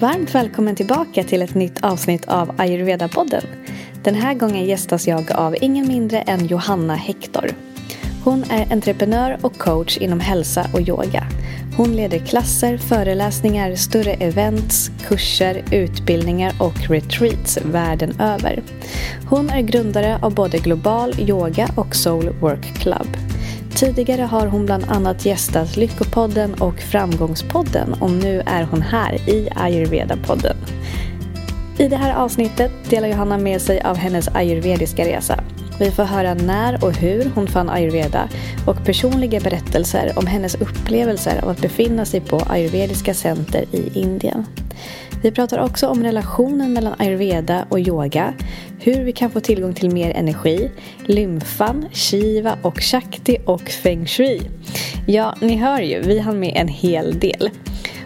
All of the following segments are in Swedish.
Varmt välkommen tillbaka till ett nytt avsnitt av Ayurveda-podden. Den här gången gästas jag av ingen mindre än Johanna Hector. Hon är entreprenör och coach inom hälsa och yoga. Hon leder klasser, föreläsningar, större events, kurser, utbildningar och retreats världen över. Hon är grundare av både Global Yoga och Soul Work Club. Tidigare har hon bland annat gästat Lyckopodden och Framgångspodden och nu är hon här i Ayurveda-podden. I det här avsnittet delar Johanna med sig av hennes ayurvediska resa. Vi får höra när och hur hon fann ayurveda och personliga berättelser om hennes upplevelser av att befinna sig på ayurvediska center i Indien. Vi pratar också om relationen mellan ayurveda och yoga, hur vi kan få tillgång till mer energi, lymfan, shiva och shakti och feng shui. Ja, ni hör ju, vi har med en hel del.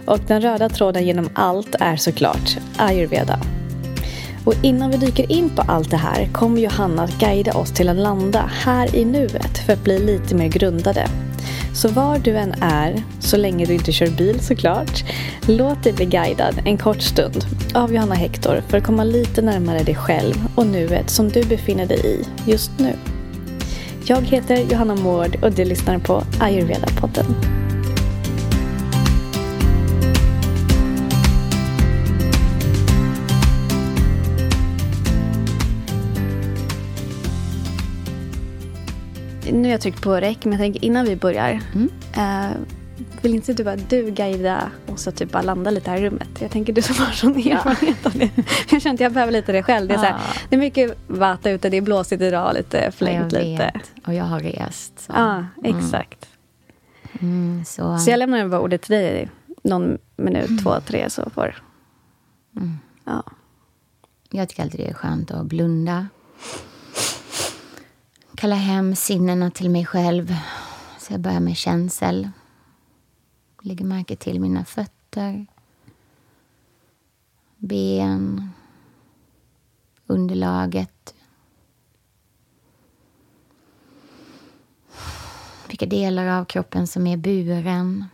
Och den röda tråden genom allt är såklart ayurveda. Och innan vi dyker in på allt det här kommer Johanna att guida oss till att landa här i nuet för att bli lite mer grundade. Så var du än är, så länge du inte kör bil såklart, låt dig bli guidad en kort stund av Johanna Hector för att komma lite närmare dig själv och nuet som du befinner dig i just nu. Jag heter Johanna Mård och du lyssnar på Ayurveda-podden. Nu har jag tryckt på räck, men jag tänker innan vi börjar. Mm. Uh, vill inte du bara du guida oss att typ bara landa lite här i rummet? Jag tänker du som har sån erfarenhet ja. av det. Jag känner att jag behöver lite det själv. Det är, ja. så här, det är mycket vata ute, det är blåsigt idag, lite flängt lite. Och jag har rest. Ja, mm. exakt. Mm. Så. så jag lämnar över ordet till dig någon minut, mm. två, tre så får... Mm. Ja. Jag tycker alltid det är skönt att blunda kalla hem sinnena till mig själv. Så jag börjar med känsel. Lägger märke till mina fötter, ben, underlaget. Vilka delar av kroppen som är buren.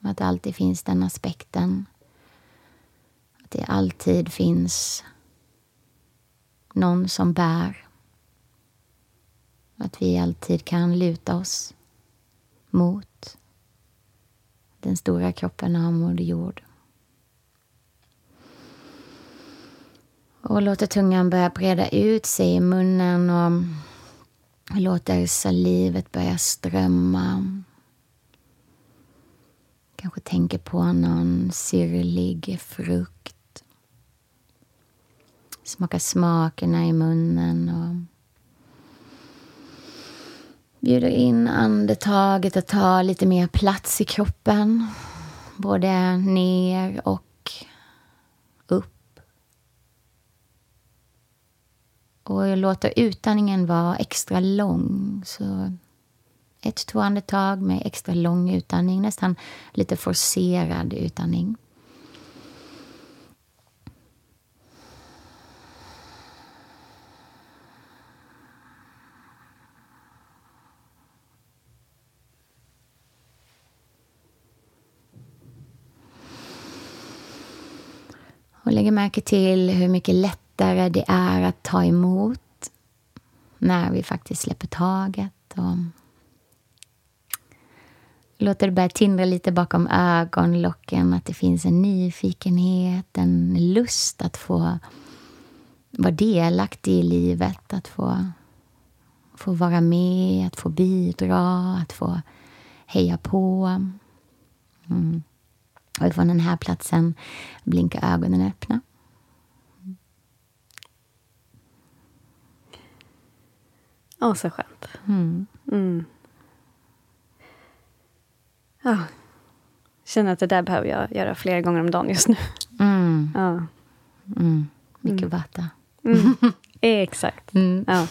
Att det alltid finns den aspekten. Att det alltid finns någon som bär. Att vi alltid kan luta oss mot den stora kroppen av Moder Jord. Och låter tungan börja breda ut sig i munnen och låter salivet börja strömma. Kanske tänker på någon syrlig frukt. Smaka smakerna i munnen och Bjuder in andetaget att ta lite mer plats i kroppen. Både ner och upp. Och jag låter utandningen vara extra lång. Så ett, två andetag med extra lång utandning. Nästan lite forcerad utandning. Och lägger märke till hur mycket lättare det är att ta emot när vi faktiskt släpper taget. Och låter det börja tindra lite bakom ögonlocken. Att det finns en nyfikenhet, en lust att få vara delaktig i livet. Att få, få vara med, att få bidra, att få heja på. Mm. Och från den här platsen blinka ögonen öppna. Åh, så skönt. Mm. Mm. Oh. Känner att det där behöver jag göra flera gånger om dagen just nu. Mm. Ja. Mm. Mycket mm. vata. Mm. Exakt. Mm. Ja.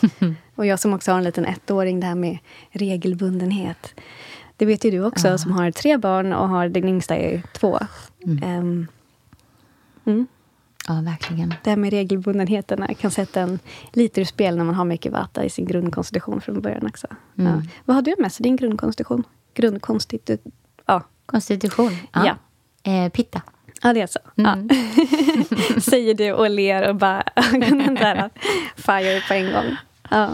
Och jag som också har en liten ettåring, det här med regelbundenhet. Det vet ju du också, ja. som har tre barn och har din yngsta är två. Mm. Um, ja, verkligen. Det här med regelbundenheterna kan sätta en lite ur spel när man har mycket vata i sin grundkonstitution från början också. Mm. Ja. Vad har du med sig din grundkonstitution? Grundkonstitu ja. Konstitution? Ja. ja. Eh, pitta. Ja, det är så. Mm. Ja. Säger du och ler och bara ögonen där fire på en gång. Ja.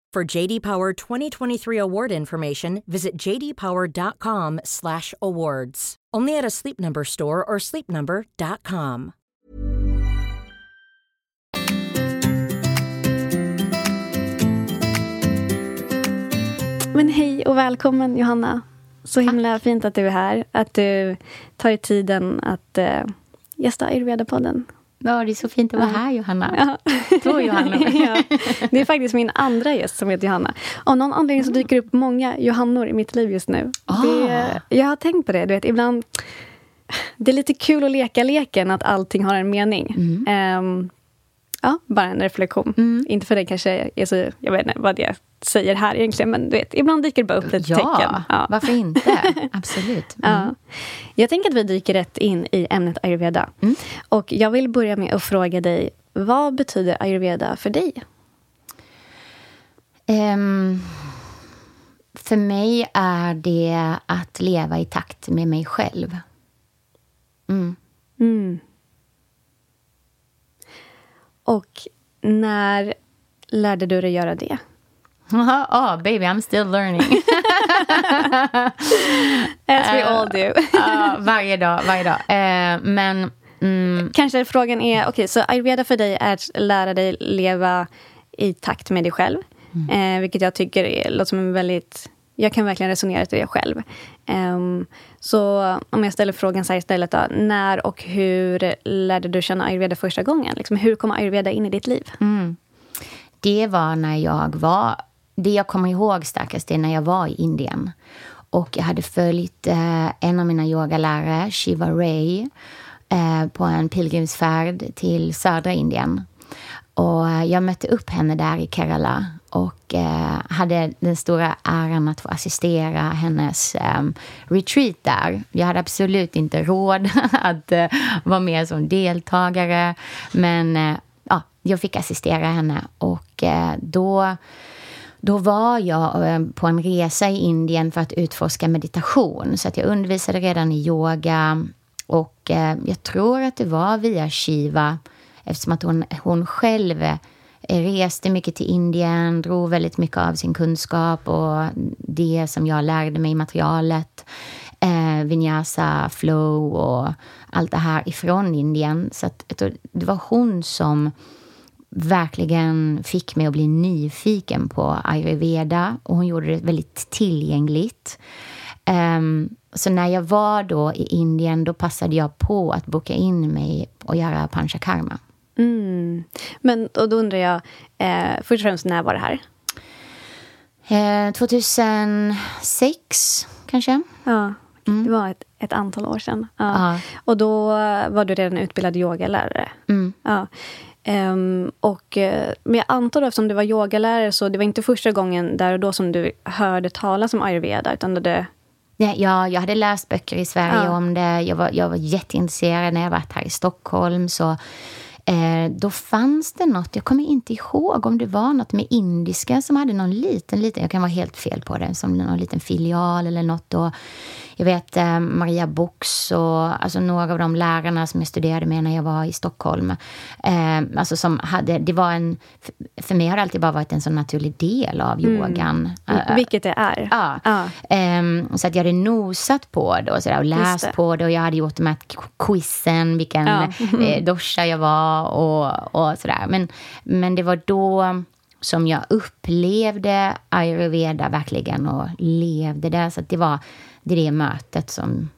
For JD Power 2023 award information, visit jdpower.com/awards. Only at a Sleep Number store or sleepnumber.com. Men hej och välkommen Johanna. Så himla fint att du är här. Att du tar dig tiden att uh, gästa Ayurveda-podden. Ja, det är så fint att vara här, Johanna. Ja. Två Johanna. ja. Det är faktiskt min andra gäst som heter Johanna. Av någon anledning så dyker det upp många Johannor i mitt liv just nu. Ah. Det, jag har tänkt på det. Du vet, ibland... Det är lite kul att leka leken att allting har en mening. Mm. Um, ja, bara en reflektion. Mm. Inte för det kanske är så... Jag vet inte vad det säger här egentligen, men du vet, ibland dyker det bara upp lite ja, tecken. Ja, varför inte? Absolut. Mm. Ja. Jag tänker att vi dyker rätt in i ämnet ayurveda. Mm. Och jag vill börja med att fråga dig, vad betyder ayurveda för dig? Um, för mig är det att leva i takt med mig själv. Mm. Och när lärde du dig göra det? oh, baby, I'm still learning. As we all do. uh, varje dag, varje dag. Uh, men... Mm. Kanske frågan är, okej, okay, så ayurveda för dig är att lära dig leva i takt med dig själv. Mm. Uh, vilket jag tycker är, låter som en väldigt... Jag kan verkligen resonera till det själv. Um, så om jag ställer frågan så här istället då. När och hur lärde du känna ayurveda första gången? Liksom, hur kom ayurveda in i ditt liv? Mm. Det var när jag var det jag kommer ihåg starkast är när jag var i Indien. Och jag hade följt eh, en av mina yogalärare, Shiva Ray, eh, på en pilgrimsfärd till södra Indien. Och jag mötte upp henne där i Kerala och eh, hade den stora äran att få assistera hennes eh, retreat där. Jag hade absolut inte råd att eh, vara med som deltagare, men eh, ja, jag fick assistera henne. Och eh, då då var jag eh, på en resa i Indien för att utforska meditation. Så att jag undervisade redan i yoga. Och eh, jag tror att det var via Shiva eftersom att hon, hon själv eh, Eh, reste mycket till Indien, drog väldigt mycket av sin kunskap och det som jag lärde mig i materialet. Eh, vinyasa, flow och allt det här ifrån Indien. Så att, det var hon som verkligen fick mig att bli nyfiken på ayurveda. Och hon gjorde det väldigt tillgängligt. Um, så när jag var då i Indien då passade jag på att boka in mig och göra panchakarma. Mm. Men och då undrar jag, eh, först och främst, när var det här? Eh, 2006, kanske. Ja, mm. det var ett, ett, antal år sedan. Ja. Och då var du redan utbildad yogalärare. Mm. Ja. Um, och, uh, men jag antar då, eftersom du var yogalärare så det var inte första gången där och då som du hörde talas om ayurveda? Utan det... Ja, jag hade läst böcker i Sverige ja. om det. Jag var, jag var jätteintresserad när jag var här i Stockholm. Så Eh, då fanns det något, jag kommer inte ihåg om det var något med indiska som hade någon liten, liten, jag kan vara helt fel på det, som någon liten filial eller något. Och jag vet eh, Maria Box och alltså några av de lärarna som jag studerade med när jag var i Stockholm. Eh, alltså som hade, det var en, för mig har det alltid bara varit en så naturlig del av mm. yogan. Mm. Vilket det är. Ja. ja. Eh, så att jag hade nosat på det och, sådär, och läst det. på det och jag hade gjort de här quizen, vilken ja. eh, dosha jag var och, och sådär. Men, men det var då som jag upplevde ayurveda verkligen och levde det. Så det var det, det mötet som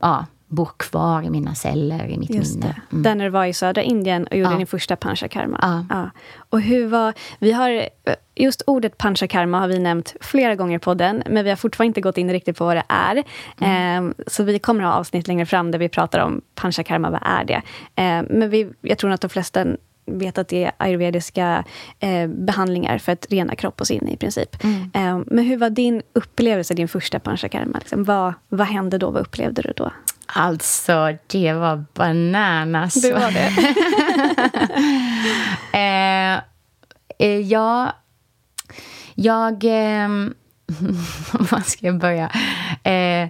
ja, bor kvar i mina celler, i mitt Just minne. Mm. Där när du var i södra Indien och gjorde Ja. din första panchakarma. Ja. Ja. Och hur var... Vi har... Just ordet panchakarma har vi nämnt flera gånger på podden, men vi har fortfarande inte gått in riktigt på vad det är. Mm. Eh, så vi kommer ha avsnitt längre fram där vi pratar om panchakarma, vad är det? Eh, men vi, jag tror att de flesta vet att det är ayurvediska eh, behandlingar för att rena kropp och sinne i princip. Mm. Eh, men hur var din upplevelse, din första panchakarma? Liksom, vad, vad hände då? Vad upplevde du då? Alltså, det var bananas. Det var det. eh, eh, ja, jag... Eh, var ska jag börja? Eh,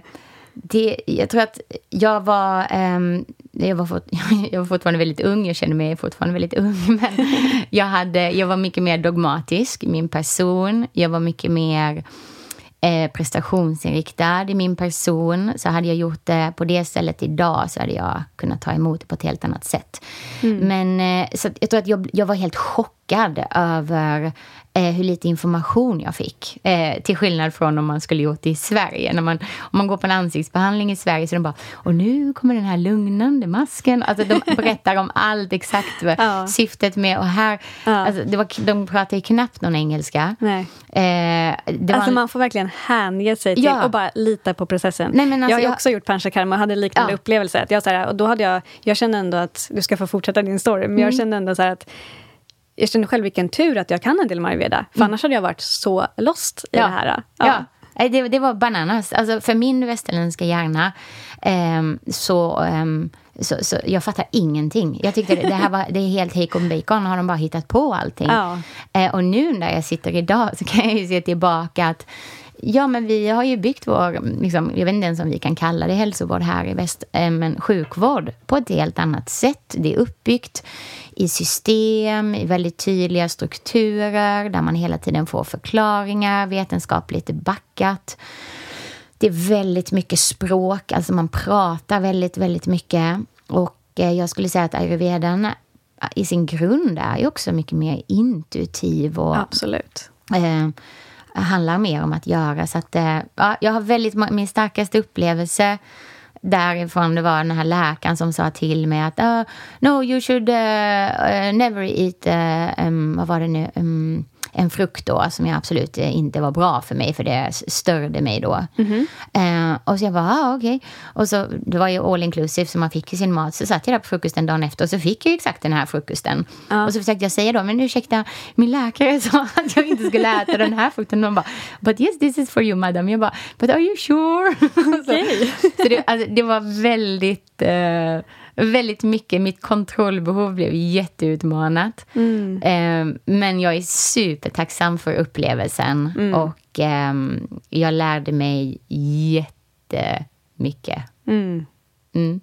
det, jag tror att jag var... ehm, jag, var fort, jag var fortfarande väldigt ung, jag känner mig fortfarande väldigt ung. Men jag, hade, jag var mycket mer dogmatisk i min person. Jag var mycket mer eh, prestationsinriktad i min person. Så hade jag gjort det på det stället idag så hade jag kunnat ta emot det på ett helt annat sätt. Men eh, så jag tror att jag, jag var helt chockad över eh, hur lite information jag fick. Eh, till skillnad från om man skulle gjort det i Sverige. När man, om man går på en ansiktsbehandling i Sverige så är de bara och nu kommer den här lugnande masken. Alltså de berättar om allt exakt vad Ja. syftet med och här. Ja. Alltså, det var, de pratade ju knappt någon engelska. Nej. Eh, Alltså man får verkligen hänge sig till Ja. och bara lita på processen. Nej, men alltså jag har jag- också gjort panchakarma och hade liknande Ja. upplevelse. Att jag, så här, och då hade jag, jag kände ändå att, du ska få fortsätta din story, men Mm. jag kände ändå så här att jag kände själv vilken tur att jag kan en del om ayurveda. För annars hade jag varit så lost i Mm. Ja. det här. Ja. Nej, Det, det var bananas. Alltså, för min västerländska hjärna ehm, så, ehm, så, så... Jag fattar ingenting. Jag tyckte det, det här var det är helt hejkon bacon. Har de bara hittat på allting? Ja. Eh, och nu när jag sitter idag så kan jag ju se tillbaka att Ja, men vi har ju byggt vår, liksom, jag vet inte ens om vi kan kalla det hälsovård här i väst, eh, men sjukvård på ett helt annat sätt. Det är uppbyggt i system, i väldigt tydliga strukturer där man hela tiden får förklaringar, vetenskapligt backat. Det är väldigt mycket språk, alltså man pratar väldigt, väldigt mycket. Och eh, jag skulle säga att ayurvedan i sin grund är ju också mycket mer intuitiv och Absolut. eh, handlar mer om att göra. Så att, eh, ja, jag har väldigt, min starkaste upplevelse därifrån det var den här läkaren som sa till mig att uh, no, you should uh, never eat, uh, um, vad var det nu, um, en frukt då som jag absolut eh, inte var bra för mig för det störde mig då. Eh, och så jag bara, ah, okej. Och så, det var ju all inclusive så man fick sin mat. Så satt jag där på frukosten dagen efter och så fick jag exakt den här frukosten. Och så försökte jag säga då, men ursäkta, min läkare sa att jag inte skulle äta den här frukten. Och de bara, but yes this is for you madam. Jag bara, but are you sure? Okej. så, så det, alltså, det var väldigt, eh, väldigt mycket, mitt kontrollbehov blev jätteutmanat. Eh, men jag är supertacksam för upplevelsen och ehm, jag lärde mig jättemycket. Mm. Mm.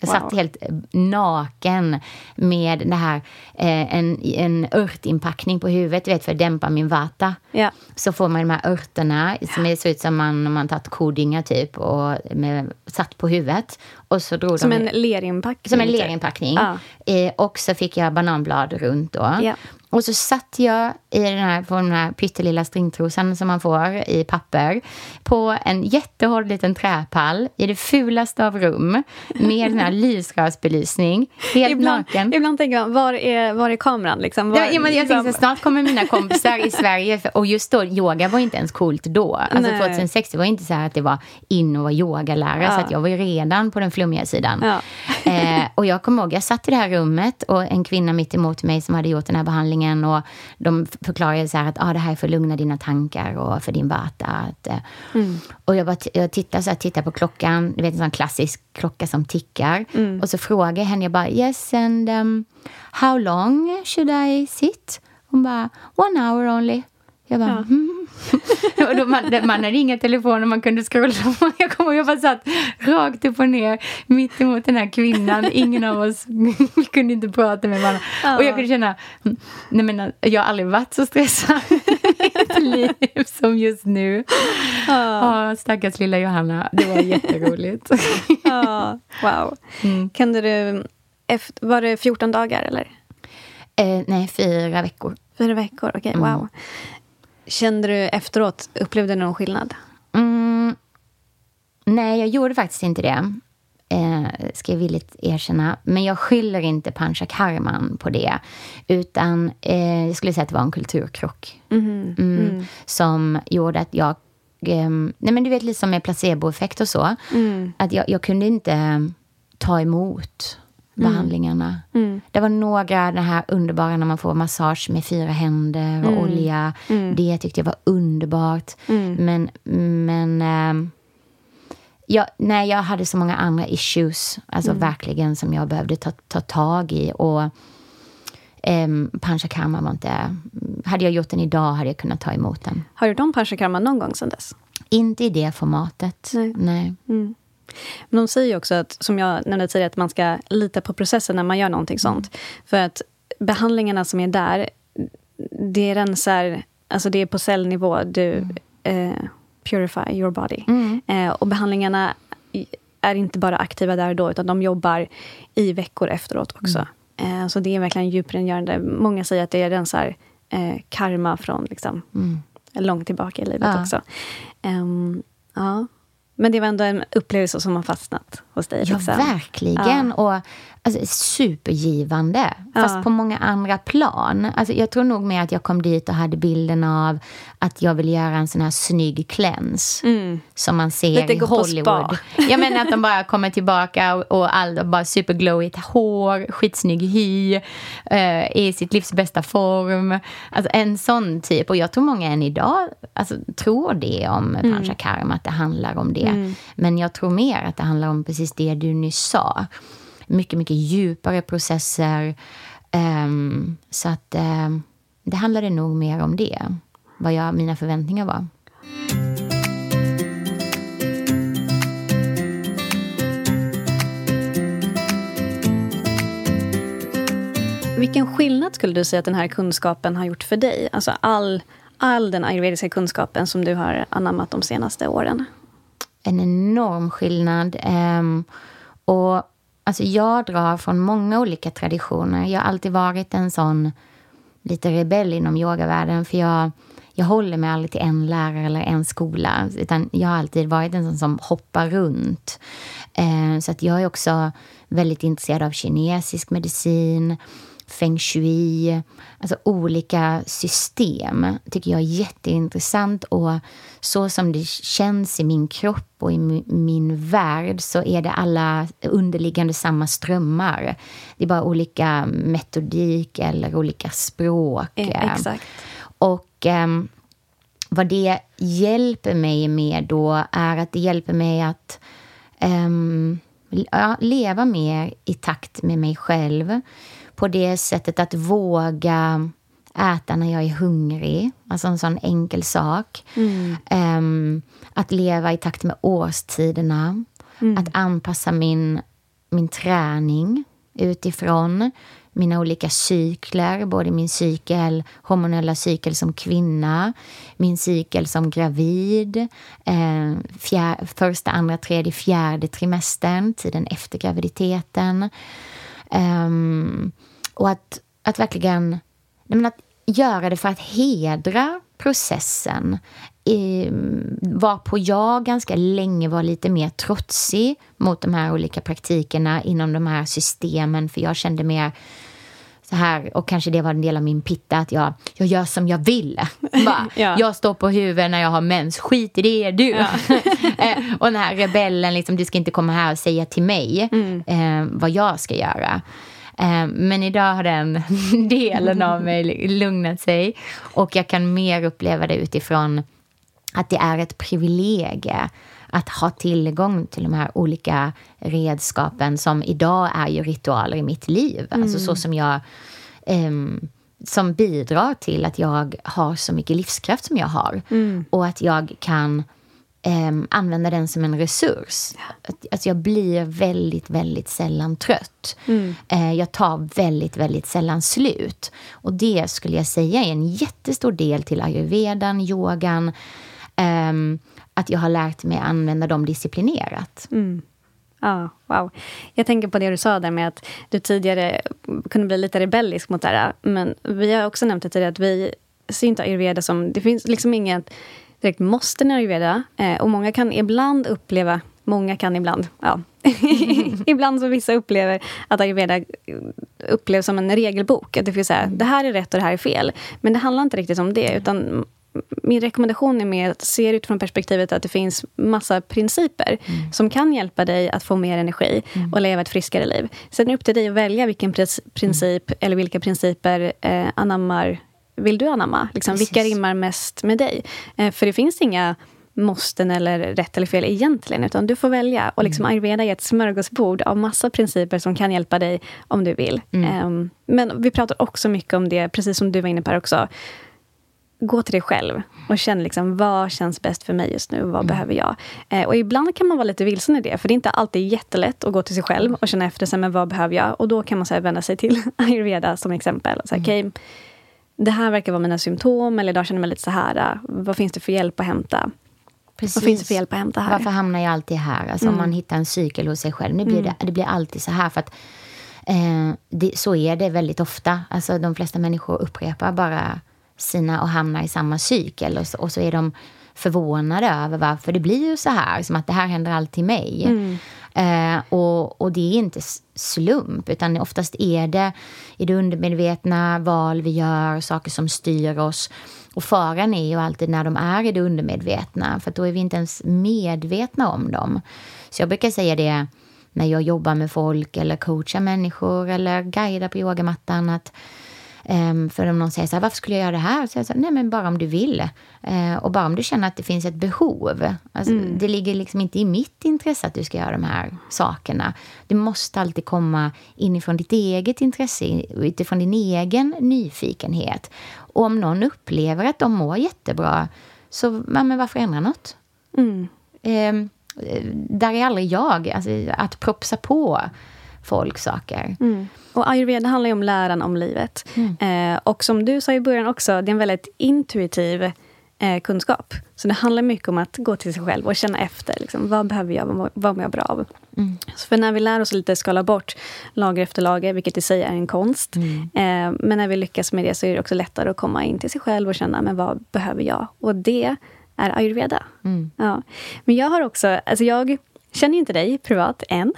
Jag Wow. satt helt naken med det här, eh, en, en örtinpackning på huvudet, vet, för att dämpa min vata. Ja. Så får man de här örterna som är, ser ut som man, man tagit kodingar typ och med, satt på huvudet. Och så drog Som de, en lerinpackning. som en typ. lerinpackning. Ja. Eh, och så fick jag bananblad runt då. Ja. Och så satt jag i den här, på den här pyttelilla stringtrosan som man får i papper på en jättehård liten träpall i det fulaste av rum med den här lysrörsbelysning. Helt Ibland, naken. ibland tänker man, var är, var är kameran? Liksom? Var, Ja, men jag liksom- tänkte så snart kommer mina kompisar i Sverige. För, och just då, yoga var inte ens coolt då. Alltså Nej. 2006 det var inte så här att det var in och vara yogalärare. Så Ja. att jag var ju redan på den flummiga sidan. Ja. Eh, och jag kommer ihåg, jag satt i det här rummet och en kvinna mitt emot mig som hade gjort den här behandlingen. Och de förklarade så här att ah, det här är för att lugna dina tankar och för din vata. Att, eh, Och jag, bara jag tittar, så här, tittar på klockan, du vet en sån klassisk klocka som tickar. Och så frågar jag henne, jag bara yes and um, how long should I sit? Hon bara one hour only. Jag bara, hmm. och då man, man hade inga telefoner man kunde scrolla. Jag kommer ihåg, jag bara satt rakt upp och ner mitt emot den här kvinnan. Ingen av oss kunde inte prata med varandra. Och jag kunde känna, hmm, nej men jag har aldrig varit så stressad i mitt liv som just nu. Ja, stackars lilla Johanna. Det var jätteroligt. Ja, wow. Mm. Kunde du... Efter, var det 14 dagar eller? eh, nej, fyra veckor. Fyra veckor? Okej, Mm. wow. Kände du efteråt, upplevde du någon skillnad? Mm, nej, jag gjorde faktiskt inte det. eh, ska jag villigt erkänna. Men jag skyller inte panchakarman på det. Utan eh, jag skulle säga att det var en kulturkrock. Mm. Mm, mm. Som gjorde att jag... Eh, nej men du vet, lite som med placeboeffekt och så. Mm. Att jag, jag kunde inte ta emot mm. behandlingarna. Mm. Det var några, den här underbara när man får massage med fyra händer och mm. olja. Mm. Det tyckte jag var underbart. Mm. Men, men eh, jag, nej, jag hade så många andra issues, alltså verkligen, som jag behövde ta, ta tag i. Och eh, panchakarma var inte... Hade jag gjort den idag hade jag kunnat ta emot den. Har du gjort om panchakarma någon gång sedan dess? Inte i det formatet. Nej. nej. Mm. Men de säger också, att, som jag nämnde tidigare, att man ska lita på processen när man gör någonting sånt. Mm. För att behandlingarna som är där, det rensar... Alltså det är på cellnivå. Du mm. eh, purify your body. Mm. Eh, och behandlingarna är inte bara aktiva där och då, utan de jobbar i veckor efteråt också. Mm. Eh, så det är verkligen djuprengörande. Många säger att det rensar eh, karma från liksom, mm. långt tillbaka i livet ja. också. Um, ja. Men det var ändå en upplevelse som har fastnat hos dig? Ja, liksom. verkligen. Ja. Och alltså, supergivande, fast ja. på många andra plan. Alltså, jag tror nog mer att jag kom dit och hade bilden av att jag vill göra en sån här snygg cleanse mm. som man ser Lite i Hollywood. Jag menar att de bara kommer tillbaka och, och all, bara superglowigt hår, skitsnygg hy, uh, i sitt livs bästa form. Alltså en sån typ. Och jag tror många än idag alltså, tror det om mm. Panchakarma, att det handlar om det. Mm. Men jag tror mer att det handlar om precis det du nyss sa mycket, mycket djupare processer. Um, så att um, det handlade nog mer om det, vad jag, mina förväntningar var. Vilken skillnad skulle du säga att den här kunskapen har gjort för dig? Alltså all, all den ayurvediska kunskapen som du har anammat de senaste åren. En enorm skillnad. Um, och Alltså jag drar från många olika traditioner. Jag har alltid varit en sån lite rebell inom yogavärlden. För jag, jag håller mig aldrig till en lärare eller en skola. Utan jag har alltid varit en sån som hoppar runt. Eh, så att jag är också väldigt intresserad av kinesisk medicin feng shui, alltså olika system tycker jag är jätteintressant. Och så som det känns i min kropp och i min värld så är det alla underliggande samma strömmar. Det är bara olika metodik eller olika språk. Eh, exakt. Och eh, vad det hjälper mig med då är att det hjälper mig att eh, leva mer i takt med mig själv på det sättet att våga äta när jag är hungrig. Alltså en sån enkel sak. Mm. Um, att leva i takt med årstiderna. Mm. Att anpassa min, min träning utifrån mina olika cykler, både min cykel, hormonella cykel som kvinna, min cykel som gravid, eh, fjär, första, andra, tredje, fjärde trimestern, tiden efter graviditeten. Um, och att, att verkligen men att göra det för att hedra processen. I, varpå jag ganska länge var lite mer trotsig mot de här olika praktikerna inom de här systemen. För jag kände mer så här, och kanske det var en del av min pitta, att jag, jag gör som jag vill. Bara, ja. Jag står på huvudet när jag har mens, skit i det du. Ja. Eh, och den här rebellen, liksom, du ska inte komma här och säga till mig mm. eh, vad jag ska göra. Eh, men idag har den delen av mig lugnat sig och jag kan mer uppleva det utifrån att det är ett privilegie att ha tillgång till de här olika redskapen som idag är ju ritualer i mitt liv. Mm. Alltså så som jag um, som bidrar till att jag har så mycket livskraft som jag har. Mm. Och att jag kan eh, använda den som en resurs. Ja. Alltså jag blir väldigt, väldigt sällan trött. Mm. Eh, jag tar väldigt, väldigt sällan slut. Och det skulle jag säga är en jättestor del till ayurvedan, yogan. Eh, att jag har lärt mig att använda dem disciplinerat. Mm. Ja, wow. Jag tänker på det du sa där med att du tidigare kunde bli lite rebellisk mot det här. Men vi har också nämnt det tidigare att vi ser inte ayurveda som... Det finns liksom inget direkt måste när ayurveda. Eh, och många kan ibland uppleva många kan ibland, ja. ibland så vissa upplever att ayurveda upplevs som en regelbok. Att det finns så här, det här är rätt och det här är fel. Men det handlar inte riktigt om det. utan min rekommendation är mer att se det utifrån perspektivet att det finns massa principer mm. som kan hjälpa dig att få mer energi mm. och leva ett friskare liv. Sen är det upp till dig att välja vilken princip mm. eller vilka principer eh, anammar vill du anamma? Liksom, vilka rimmar mest med dig? Eh, för det finns inga måsten eller rätt eller fel egentligen, utan du får välja. Och liksom mm. ayurveda är ett smörgåsbord av massa principer som kan hjälpa dig om du vill. Mm. Um, men vi pratar också mycket om det, precis som du var inne på också. Gå till dig själv och känn liksom, vad känns bäst för mig just nu. Vad mm. behöver jag? Eh, och ibland kan man vara lite vilsen i det, för det är inte alltid jättelätt att gå till sig själv och känna efter, sig, men vad behöver jag? Och då kan man så här, vända sig till ayurveda som exempel. Så här, mm. okay, det här verkar vara mina symptom, eller idag känner jag mig lite så här. Vad finns det för hjälp att hämta? Precis. Vad finns det för hjälp att hämta här? Varför hamnar jag alltid här? Alltså mm. Om man hittar en cykel hos sig själv. Nu blir mm. det, det blir alltid så här. för att eh, det, Så är det väldigt ofta. Alltså De flesta människor upprepar bara sina och hamnar i samma cykel. Och så, och så är de förvånade över varför det blir ju så här. Som att det här händer alltid mig. Mm. Eh, och, och, det är inte slump, utan oftast är det i det undermedvetna val vi gör, saker som styr oss. Och faran är ju alltid när de är i det undermedvetna, för då är vi inte ens medvetna om dem. Så jag brukar säga det när jag jobbar med folk eller coachar människor eller guidar på yogamattan, att Um, för om någon säger så här, varför skulle jag göra det här? Så jag säger, nej men bara om du vill. Uh, och bara om du känner att det finns ett behov. Alltså, mm. Det ligger liksom inte i mitt intresse att du ska göra de här sakerna. Det måste alltid komma inifrån ditt eget intresse, utifrån din egen nyfikenhet. Och om någon upplever att de mår jättebra, så ja, men varför ändra något? Mm. Um, där är aldrig jag, alltså, att propsa på folk saker. Mm. Och ayurveda handlar ju om läran om livet. Mm. Eh, och som du sa i början också, det är en väldigt intuitiv eh, kunskap. Så det handlar mycket om att gå till sig själv och känna efter. Liksom, vad behöver jag? Vad, vad mår jag bra av? Mm. Så för när vi lär oss lite skala bort lager efter lager, vilket i sig är en konst. Mm. Eh, men när vi lyckas med det så är det också lättare att komma in till sig själv och känna, men vad behöver jag? Och det är ayurveda. Mm. Ja. Men jag har också, alltså jag känner inte dig privat än.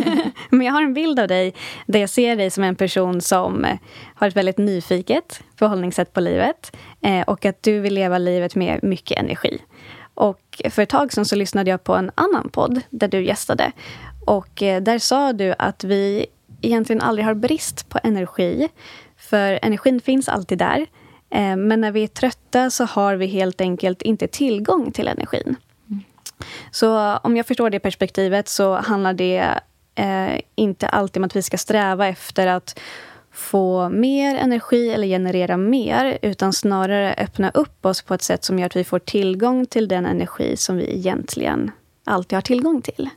Men jag har en bild av dig där jag ser dig som en person som eh, har ett väldigt nyfiket förhållningssätt på livet. Eh, och att du vill leva livet med mycket energi. Och för ett tag sedan så lyssnade jag på en annan podd där du gästade. Och eh, där sa du att vi egentligen aldrig har brist på energi. För energin finns alltid där. Men när vi är trötta så har vi helt enkelt inte tillgång till energin. Så om jag förstår det perspektivet så handlar det eh, inte alltid om att vi ska sträva efter att få mer energi eller generera mer utan snarare öppna upp oss på ett sätt som gör att vi får tillgång till den energi som vi egentligen alltid har tillgång till.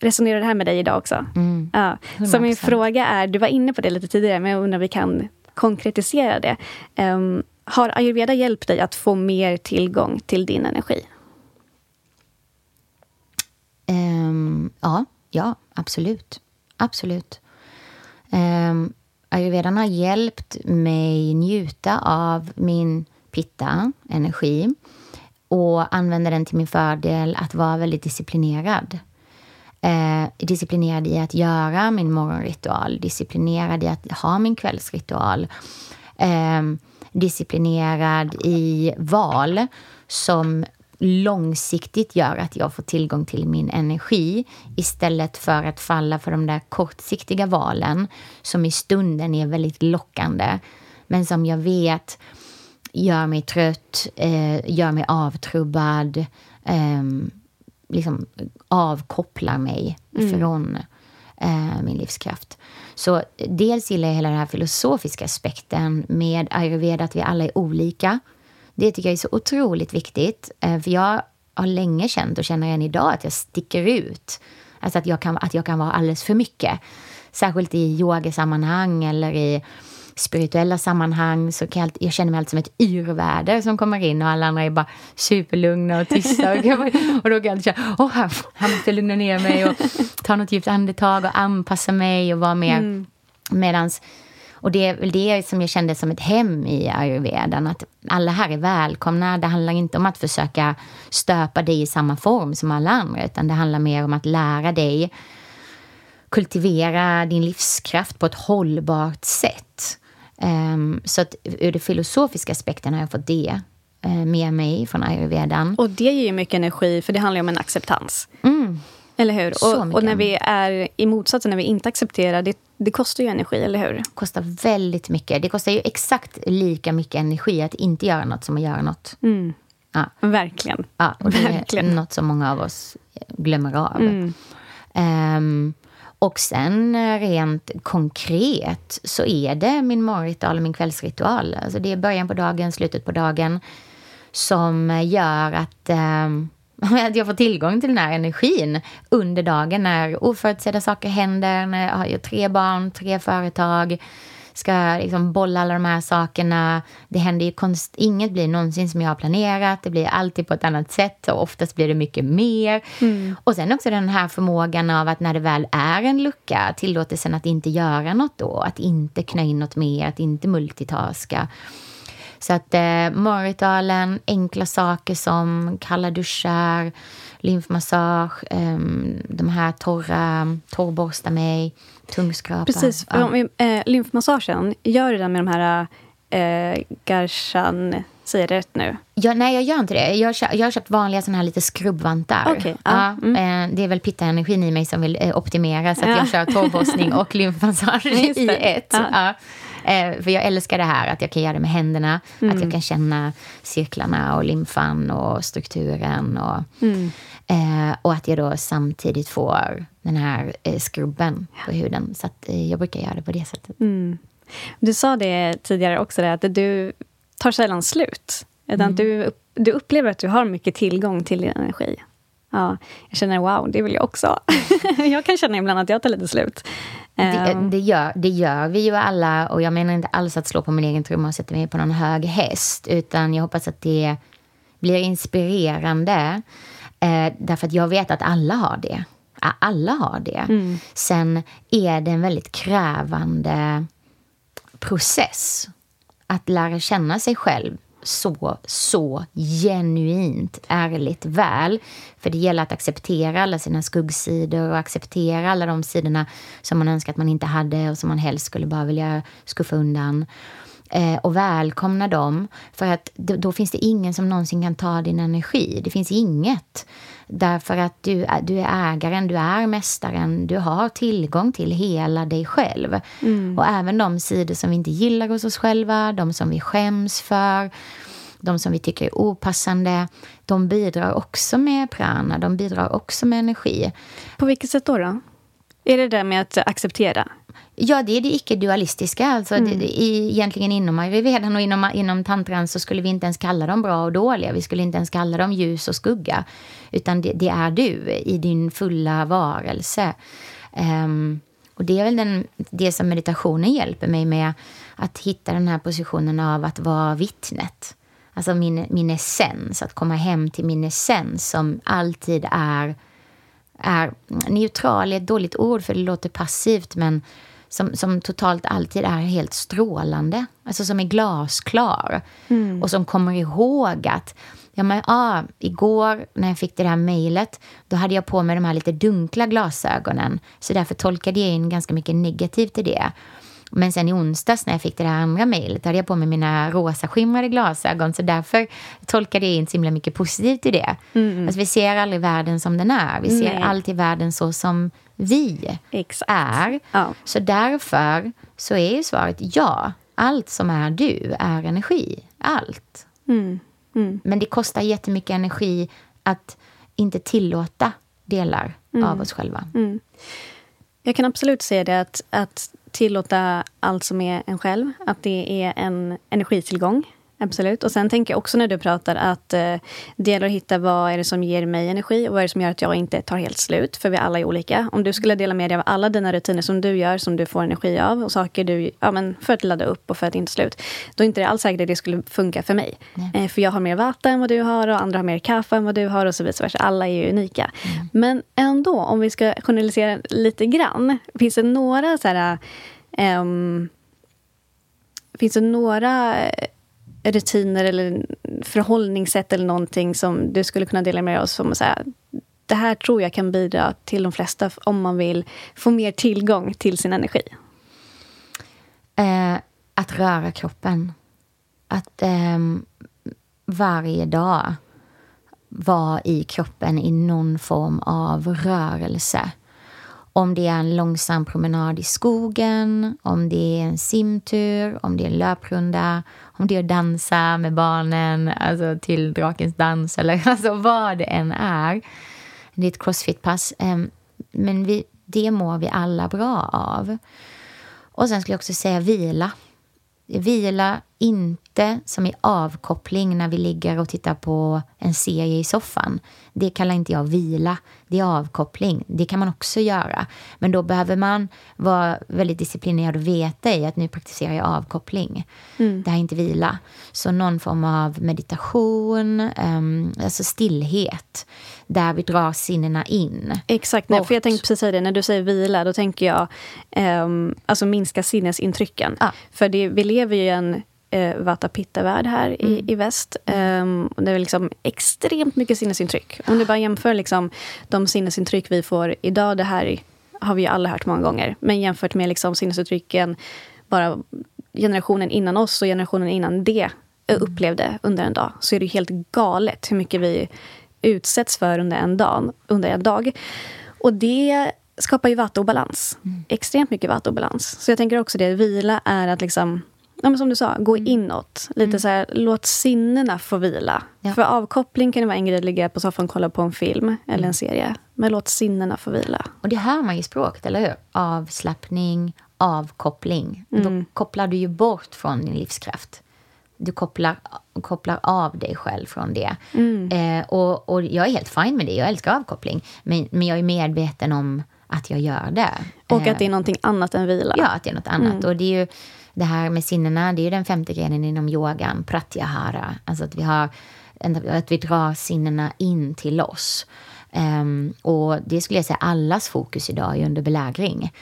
Resonerar det här med dig idag också? Mm. Ja. Så min fråga är, du var inne på det lite tidigare, men jag undrar om vi kan konkretisera det. Um, har ayurveda hjälpt dig att få mer tillgång till din energi? Um, ja, ja, absolut. Absolut. Ehm, um, ayurvedan har hjälpt mig njuta av min pitta, energi och använda den till min fördel att vara väldigt disciplinerad. Eh, disciplinerad i att göra min morgonritual, disciplinerad i att ha min kvällsritual. Eh, disciplinerad i val som långsiktigt gör att jag får tillgång till min energi istället för att falla för de där kortsiktiga valen som i stunden är väldigt lockande men som jag vet gör mig trött, eh, gör mig avtrubbad eh, liksom avkopplar mig mm. från eh, min livskraft. Så dels gillar jag hela den här filosofiska aspekten med ayurveda, att vi alla är olika. Det tycker jag är så otroligt viktigt. Eh, för jag har länge känt och känner än idag att jag sticker ut. Alltså att jag kan, att jag kan vara alldeles för mycket. Särskilt i yogasammanhang eller i spirituella sammanhang så kan jag, jag känner mig alltid som ett yrväder som kommer in och alla andra är bara superlugna och tysta. och, och då kan jag känna, åh, här, här måste jag lugna ner mig och ta något djupt andetag och anpassa mig och vara mer. Mm. Medans Och det är väl det som jag kände som ett hem i ayurvedan. Att alla här är välkomna. Det handlar inte om att försöka stöpa dig i samma form som alla andra. Utan det handlar mer om att lära dig kultivera din livskraft på ett hållbart sätt. Um, så att ur den filosofiska aspekten har jag fått det uh, med mig från ayurvedan. Och det ger ju mycket energi, för det handlar ju om en acceptans. Mm. Eller hur? Och, och, när vi är i motsatsen, när vi inte accepterar, det, det kostar ju energi, eller hur? Det kostar väldigt mycket. Det kostar ju exakt lika mycket energi att inte göra något som att göra något. Mm. Ja. Verkligen. Ja, och det Verkligen. är något som många av oss glömmer av. Mm. Um, och sen eh, rent konkret så är det min morgonritual och min kvällsritual. Alltså det är början på dagen, slutet på dagen som gör att, eh, att jag får tillgång till den här energin under dagen när oförutsedda saker händer, när jag har tre barn, tre företag ska liksom bolla alla de här sakerna. Det händer ju konst, inget blir någonsin som jag har planerat. Det blir alltid på ett annat sätt och oftast blir det mycket mer. Mm. Och sen också den här förmågan av att när det väl är en lucka, tillåtelsen att inte göra något då, att inte knö in något mer, att inte multitaska. Så att eh, morgonritualen, enkla saker som kalla duschar, lymfmassage, eh, de här torra, torrborsta mig, tungskrapa. Precis, ja. om, eh, lymfmassagen, gör du den med de här eh, Garshan Säger det rätt nu? Ja, nej, jag gör inte det. Jag, har, jag har köpt vanliga såna här lite skrubbvantar. Okay, ja, mm. eh, det är väl pitta-energin i mig som vill eh, optimera så att ja. jag kör torrborstning och lymfmassage i ett. Ja. Eh, för jag älskar det här att jag kan göra det med händerna. Mm. Att jag kan känna cirklarna och lymfan och strukturen. Och, mm. eh, och att jag då samtidigt får den här eh, skrubben på huden. Så att, eh, jag brukar göra det på det sättet. Mm. Du sa det tidigare också, det, att du tar sällan slut. Utan mm. du, du upplever att du har mycket tillgång till din energi. Ja, jag känner wow, det vill jag också. jag kan känna ibland att jag tar lite slut. Det, ehm. det, gör, det gör vi ju alla och jag menar inte alls att slå på min egen trumma och sätta mig på någon hög häst. Utan jag hoppas att det blir inspirerande. Eh, därför att jag vet att alla har det. Alla har det. Mm. Sen är det en väldigt krävande process att lära känna sig själv så, så genuint ärligt väl. För det gäller att acceptera alla sina skuggsidor och acceptera alla de sidorna som man önskar att man inte hade och som man helst skulle bara vilja skuffa undan. Eh, och välkomna dem, för att då, då, finns det ingen som någonsin kan ta din energi. Det finns inget. Därför att du, du är ägaren, du är mästaren, du har tillgång till hela dig själv. Mm. Och även de sidor som vi inte gillar hos oss själva, de som vi skäms för, de som vi tycker är opassande, de bidrar också med prana, de bidrar också med energi. På vilket sätt då? då? Är det det med att acceptera? Ja, det är det icke-dualistiska. Alltså, mm. det, egentligen inom ayurvedan och inom, inom tantran så skulle vi inte ens kalla dem bra och dåliga. Vi skulle inte ens kalla dem ljus och skugga. Utan det, det är du i din fulla varelse. Um, och det är väl den, det som meditationen hjälper mig med. Att hitta den här positionen av att vara vittnet. Alltså min, min essens, att komma hem till min essens som alltid är, är neutral är ett dåligt ord för det låter passivt men som, som totalt alltid är helt strålande. Alltså som är glasklar. Mm. Och som kommer ihåg att Ja, men, ah, igår när jag fick det här mejlet, då hade jag på mig de här lite dunkla glasögonen. Så därför tolkade jag in ganska mycket negativt i det. Men sen i onsdags när jag fick det här andra mejlet hade jag på mig mina rosa skimrade glasögon. Så därför tolkade jag in så himla mycket positivt i det. Mm. Alltså, vi ser aldrig världen som den är. Vi ser Nej. alltid världen så som vi Exakt. är. Ja. Så därför så är ju svaret ja. Allt som är du är energi. Allt. Mm. Mm. Men det kostar jättemycket energi att inte tillåta delar mm. av oss själva. Mm. Jag kan absolut säga det att, att tillåta allt som är en själv, att det är en energitillgång. Absolut. Och sen tänker jag också när du pratar att eh, det gäller att hitta vad är det som ger mig energi och vad är det som gör att jag inte tar helt slut. För vi alla är olika. Om du skulle dela med dig av alla dina rutiner som du gör, som du får energi av och saker du, ja men för att ladda upp och för att inte slut. Då är inte det alls säkert att det skulle funka för mig. Eh, för jag har mer vatten än vad du har och andra har mer kaffe än vad du har och så vidare. Alla är ju unika. Mm. Men ändå, om vi ska journalisera lite grann. Finns det några så här, um, finns det några rutiner eller förhållningssätt eller någonting som du skulle kunna dela med oss som det här tror jag kan bidra till de flesta om man vill få mer tillgång till sin energi? Eh, att röra kroppen. Att eh, varje dag vara i kroppen i någon form av rörelse. Om det är en långsam promenad i skogen, om det är en simtur, om det är en löprunda, om det är att dansa med barnen alltså till Drakens dans eller alltså vad det än är. Det är ett crossfitpass. Ehm, men vi, det mår vi alla bra av. Och sen skulle jag också säga vila. Vila inte som i avkoppling när vi ligger och tittar på en serie i soffan. Det kallar inte jag vila. Det är avkoppling. Det kan man också göra. Men då behöver man vara väldigt disciplinerad och veta i att nu praktiserar jag avkoppling. Mm. Det här är inte vila. Så någon form av meditation, um, alltså stillhet där vi drar sinnena in. Exakt, nej, för jag tänkte precis säga det, när du säger vila, då tänker jag um, alltså minska sinnesintrycken. Ja. För det, vi lever ju i en eh, Vata Pitta-värld här mm. i, i väst. Um, det är liksom extremt mycket sinnesintryck. Om du bara jämför liksom, de sinnesintryck vi får idag, det här har vi ju alla hört många gånger. Men jämfört med liksom, sinnesintrycken bara generationen innan oss och generationen innan det mm. upplevde under en dag, så är det helt galet hur mycket vi utsätts för under en dag. Under en dag. Och det skapar ju vattobalans. Mm. Extremt mycket vattobalans. Så jag tänker också det, vila är att liksom ja, men som du sa, gå mm. inåt. Lite mm. så här, låt sinnena få vila. Ja. För avkoppling kan det vara en grej att ligga på soffan och kolla på en film eller mm. en serie. Men låt sinnena få vila. Och det hör man ju i språket, eller hur? Avslappning, avkoppling. Mm. Då kopplar du ju bort från din livskraft. Du kopplar, kopplar av dig själv från det. Mm. Eh, och, och jag är helt fin med det. Jag älskar avkoppling. Men, men jag är medveten om att jag gör det. Och att det är någonting annat än vila. Ja, att det är något annat. Och det är ju det här med sinnena, det är ju den femte grenen inom yogan, pratyahara. Alltså att vi, har, att vi drar sinnena in till oss. Um, och det skulle jag säga allas fokus idag är under belägring.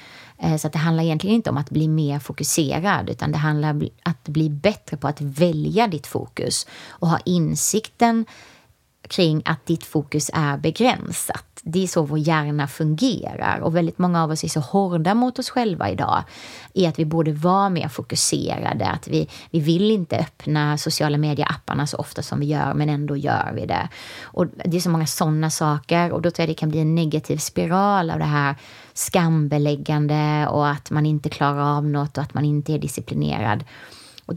Uh, så att det handlar egentligen inte om att bli mer fokuserad utan det handlar om att bli bättre på att välja ditt fokus och ha insikten kring att ditt fokus är begränsat. Det är så vår hjärna fungerar och väldigt många av oss är så hårda mot oss själva idag i att vi borde vara mer fokuserade, att vi, vi vill inte öppna sociala medieapparna så ofta som vi gör, men ändå gör vi det. Och det är så många sådana saker och då tror jag det kan bli en negativ spiral av det här skambeläggande och att man inte klarar av något och att man inte är disciplinerad.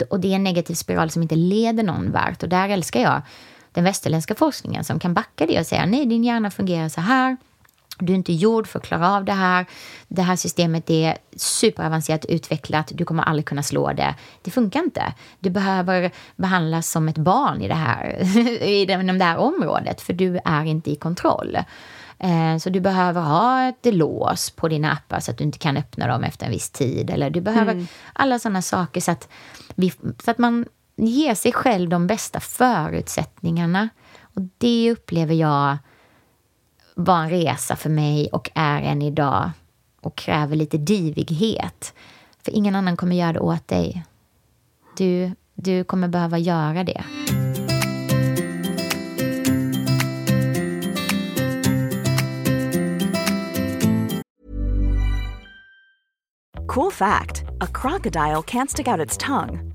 Och det är en negativ spiral som inte leder någon vart och där älskar jag den västerländska forskningen som kan backa det och säga nej, din hjärna fungerar så här. Du är inte gjord för att klara av det här. Det här systemet är superavancerat utvecklat. Du kommer aldrig kunna slå det. Det funkar inte. Du behöver behandlas som ett barn i det här, inom det här området, för du är inte i kontroll. Eh, så du behöver ha ett lås på dina appar så att du inte kan öppna dem efter en viss tid. Eller du behöver mm. alla sådana saker så att, vi, så att man ge sig själv de bästa förutsättningarna. Och det upplever jag var en resa för mig och är än idag och kräver lite divighet. För ingen annan kommer göra det åt dig. Du, du kommer behöva göra det. Cool fact a crocodile can't stick out its tongue.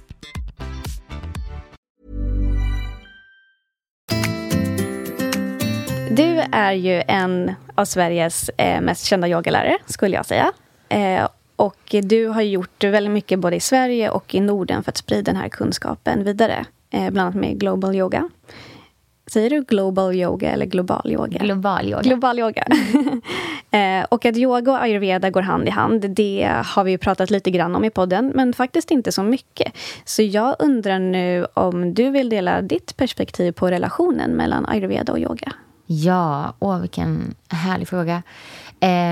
Du är ju en av Sveriges eh, mest kända yogalärare, skulle jag säga. Eh, och du har gjort väldigt mycket både i Sverige och i Norden för att sprida den här kunskapen vidare. Eh, bland annat med Global Yoga. Säger du global yoga eller global yoga? Global yoga. Global yoga. eh, och att yoga och ayurveda går hand i hand, det har vi pratat lite grann om i podden, men faktiskt inte så mycket. Så jag undrar nu om du vill dela ditt perspektiv på relationen mellan ayurveda och yoga? Ja, åh vilken härlig fråga.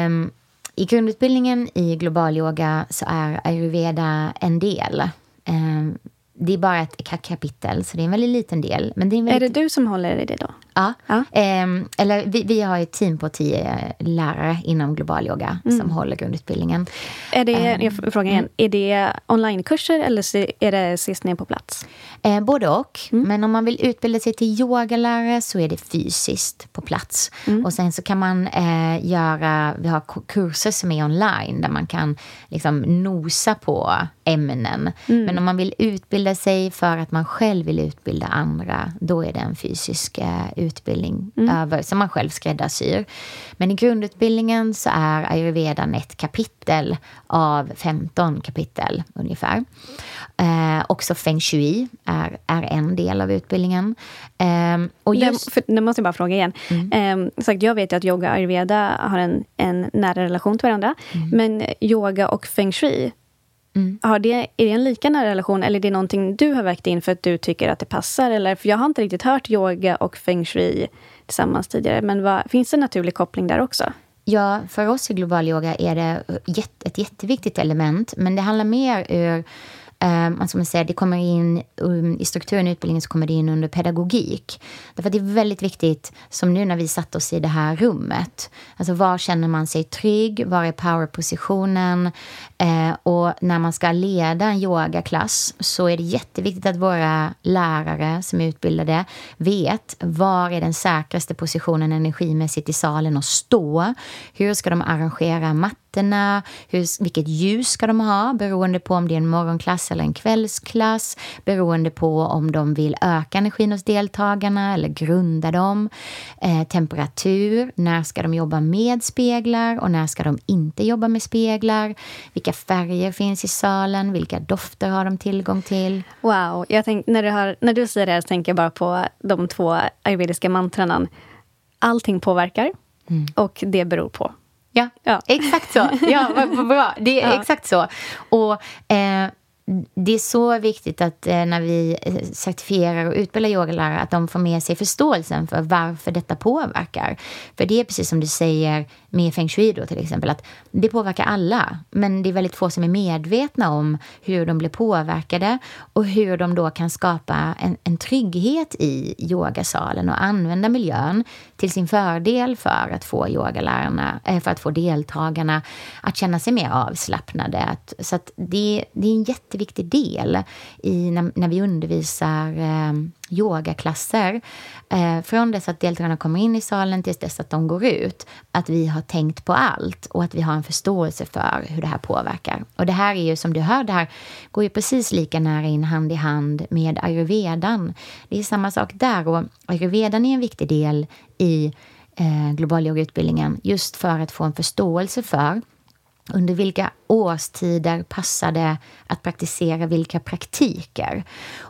Um, I grundutbildningen i global yoga så är ayurveda en del. Um, det är bara ett kapitel, så det är en väldigt liten del. Men det är, väldigt... är det du som håller i det då? Ja. ja. Eh, eller vi, vi, har ett team på tio lärare inom global yoga mm. som håller grundutbildningen. Är det, eh, jag frågar igen, mm. är det onlinekurser eller är det ses ner på plats? Eh, både och. Mm. Men om man vill utbilda sig till yogalärare så är det fysiskt på plats. Mm. Och sen så kan man eh, göra, vi har kurser som är online där man kan liksom nosa på ämnen. Mm. Men om man vill utbilda sig för att man själv vill utbilda andra, då är det en fysisk eh, utbildning mm. över, som man själv skräddarsyr. Men i grundutbildningen så är ayurvedan ett kapitel av 15 kapitel ungefär. Eh, också feng shui är, är en del av utbildningen. Eh, och just... det, nu måste jag bara fråga igen. Mm. Eh, sagt, jag vet att yoga och ayurveda har en, en nära relation till varandra. Mm. Men yoga och feng shui, Mm. Har det, är det en lika nära relation eller är det någonting du har vägt in för att du tycker att det passar? Eller, för jag har inte riktigt hört yoga och feng shui tillsammans tidigare. Men vad, finns det en naturlig koppling där också? Ja, för oss i global yoga är det ett jätteviktigt element. Men det handlar mer ur Um, som man säger, det kommer in um, I strukturen i utbildningen så kommer det in under pedagogik. Därför att det är väldigt viktigt, som nu när vi satt oss i det här rummet. Alltså var känner man sig trygg? Var är powerpositionen? Uh, och när man ska leda en yogaklass så är det jätteviktigt att våra lärare som är utbildade vet var är den säkraste positionen energimässigt i salen att stå. Hur ska de arrangera mattan? Plattorna, hur, vilket ljus ska de ha beroende på om det är en morgonklass eller en kvällsklass, beroende på om de vill öka energin hos deltagarna eller grunda dem, eh, temperatur, när ska de jobba med speglar och när ska de inte jobba med speglar, vilka färger finns i salen, vilka dofter har de tillgång till. Wow, jag tänk, när, du har, när du säger det här så tänker jag bara på de två ayurvediska mantranen. Allting påverkar mm. och det beror på. Ja, ja. exakt så. Ja, vad bra. Det är ja. exakt så. Och eh, det är så viktigt att eh, när vi eh, certifierar och utbildar yogalärare att de får med sig förståelsen för varför detta påverkar. För det är precis som du säger med feng shui då till exempel, att det påverkar alla. Men det är väldigt få som är medvetna om hur de blir påverkade och hur de då kan skapa en, en trygghet i yogasalen och använda miljön till sin fördel för att få yogalärarna, eh, för att få deltagarna att känna sig mer avslappnade. Så att det, det är en jätteviktig del i när, när vi undervisar eh, yogaklasser. Eh, från dess att deltagarna kommer in i salen tills dess att de går ut. Att vi har tänkt på allt och att vi har en förståelse för hur det här påverkar. Och det här är ju som du hör, det här går ju precis lika nära in hand i hand med ayurvedan. Det är samma sak där och ayurvedan är en viktig del i eh, global yogautbildningen just för att få en förståelse för under vilka årstider passar det att praktisera vilka praktiker?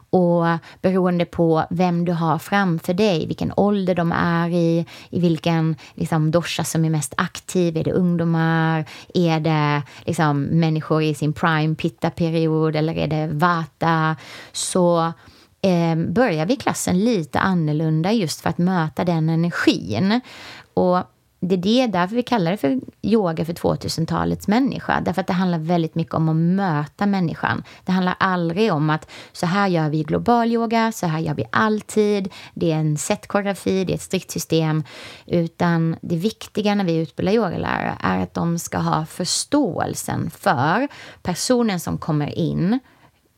Och beroende på vem du har framför dig, vilken ålder de är i, i vilken liksom, dosha som är mest aktiv. Är det ungdomar? Är det liksom, människor i sin prime pitta-period? Eller är det vata? Så eh, börjar vi klassen lite annorlunda just för att möta den energin. Och det är det, därför vi kallar det för yoga för 2000-talets människa. Därför att det handlar väldigt mycket om att möta människan. Det handlar aldrig om att så här gör vi global yoga, så här gör vi alltid. Det är en setkoreografi, det är ett strikt system. Utan det viktiga när vi utbildar yogalärare är att de ska ha förståelsen för personen som kommer in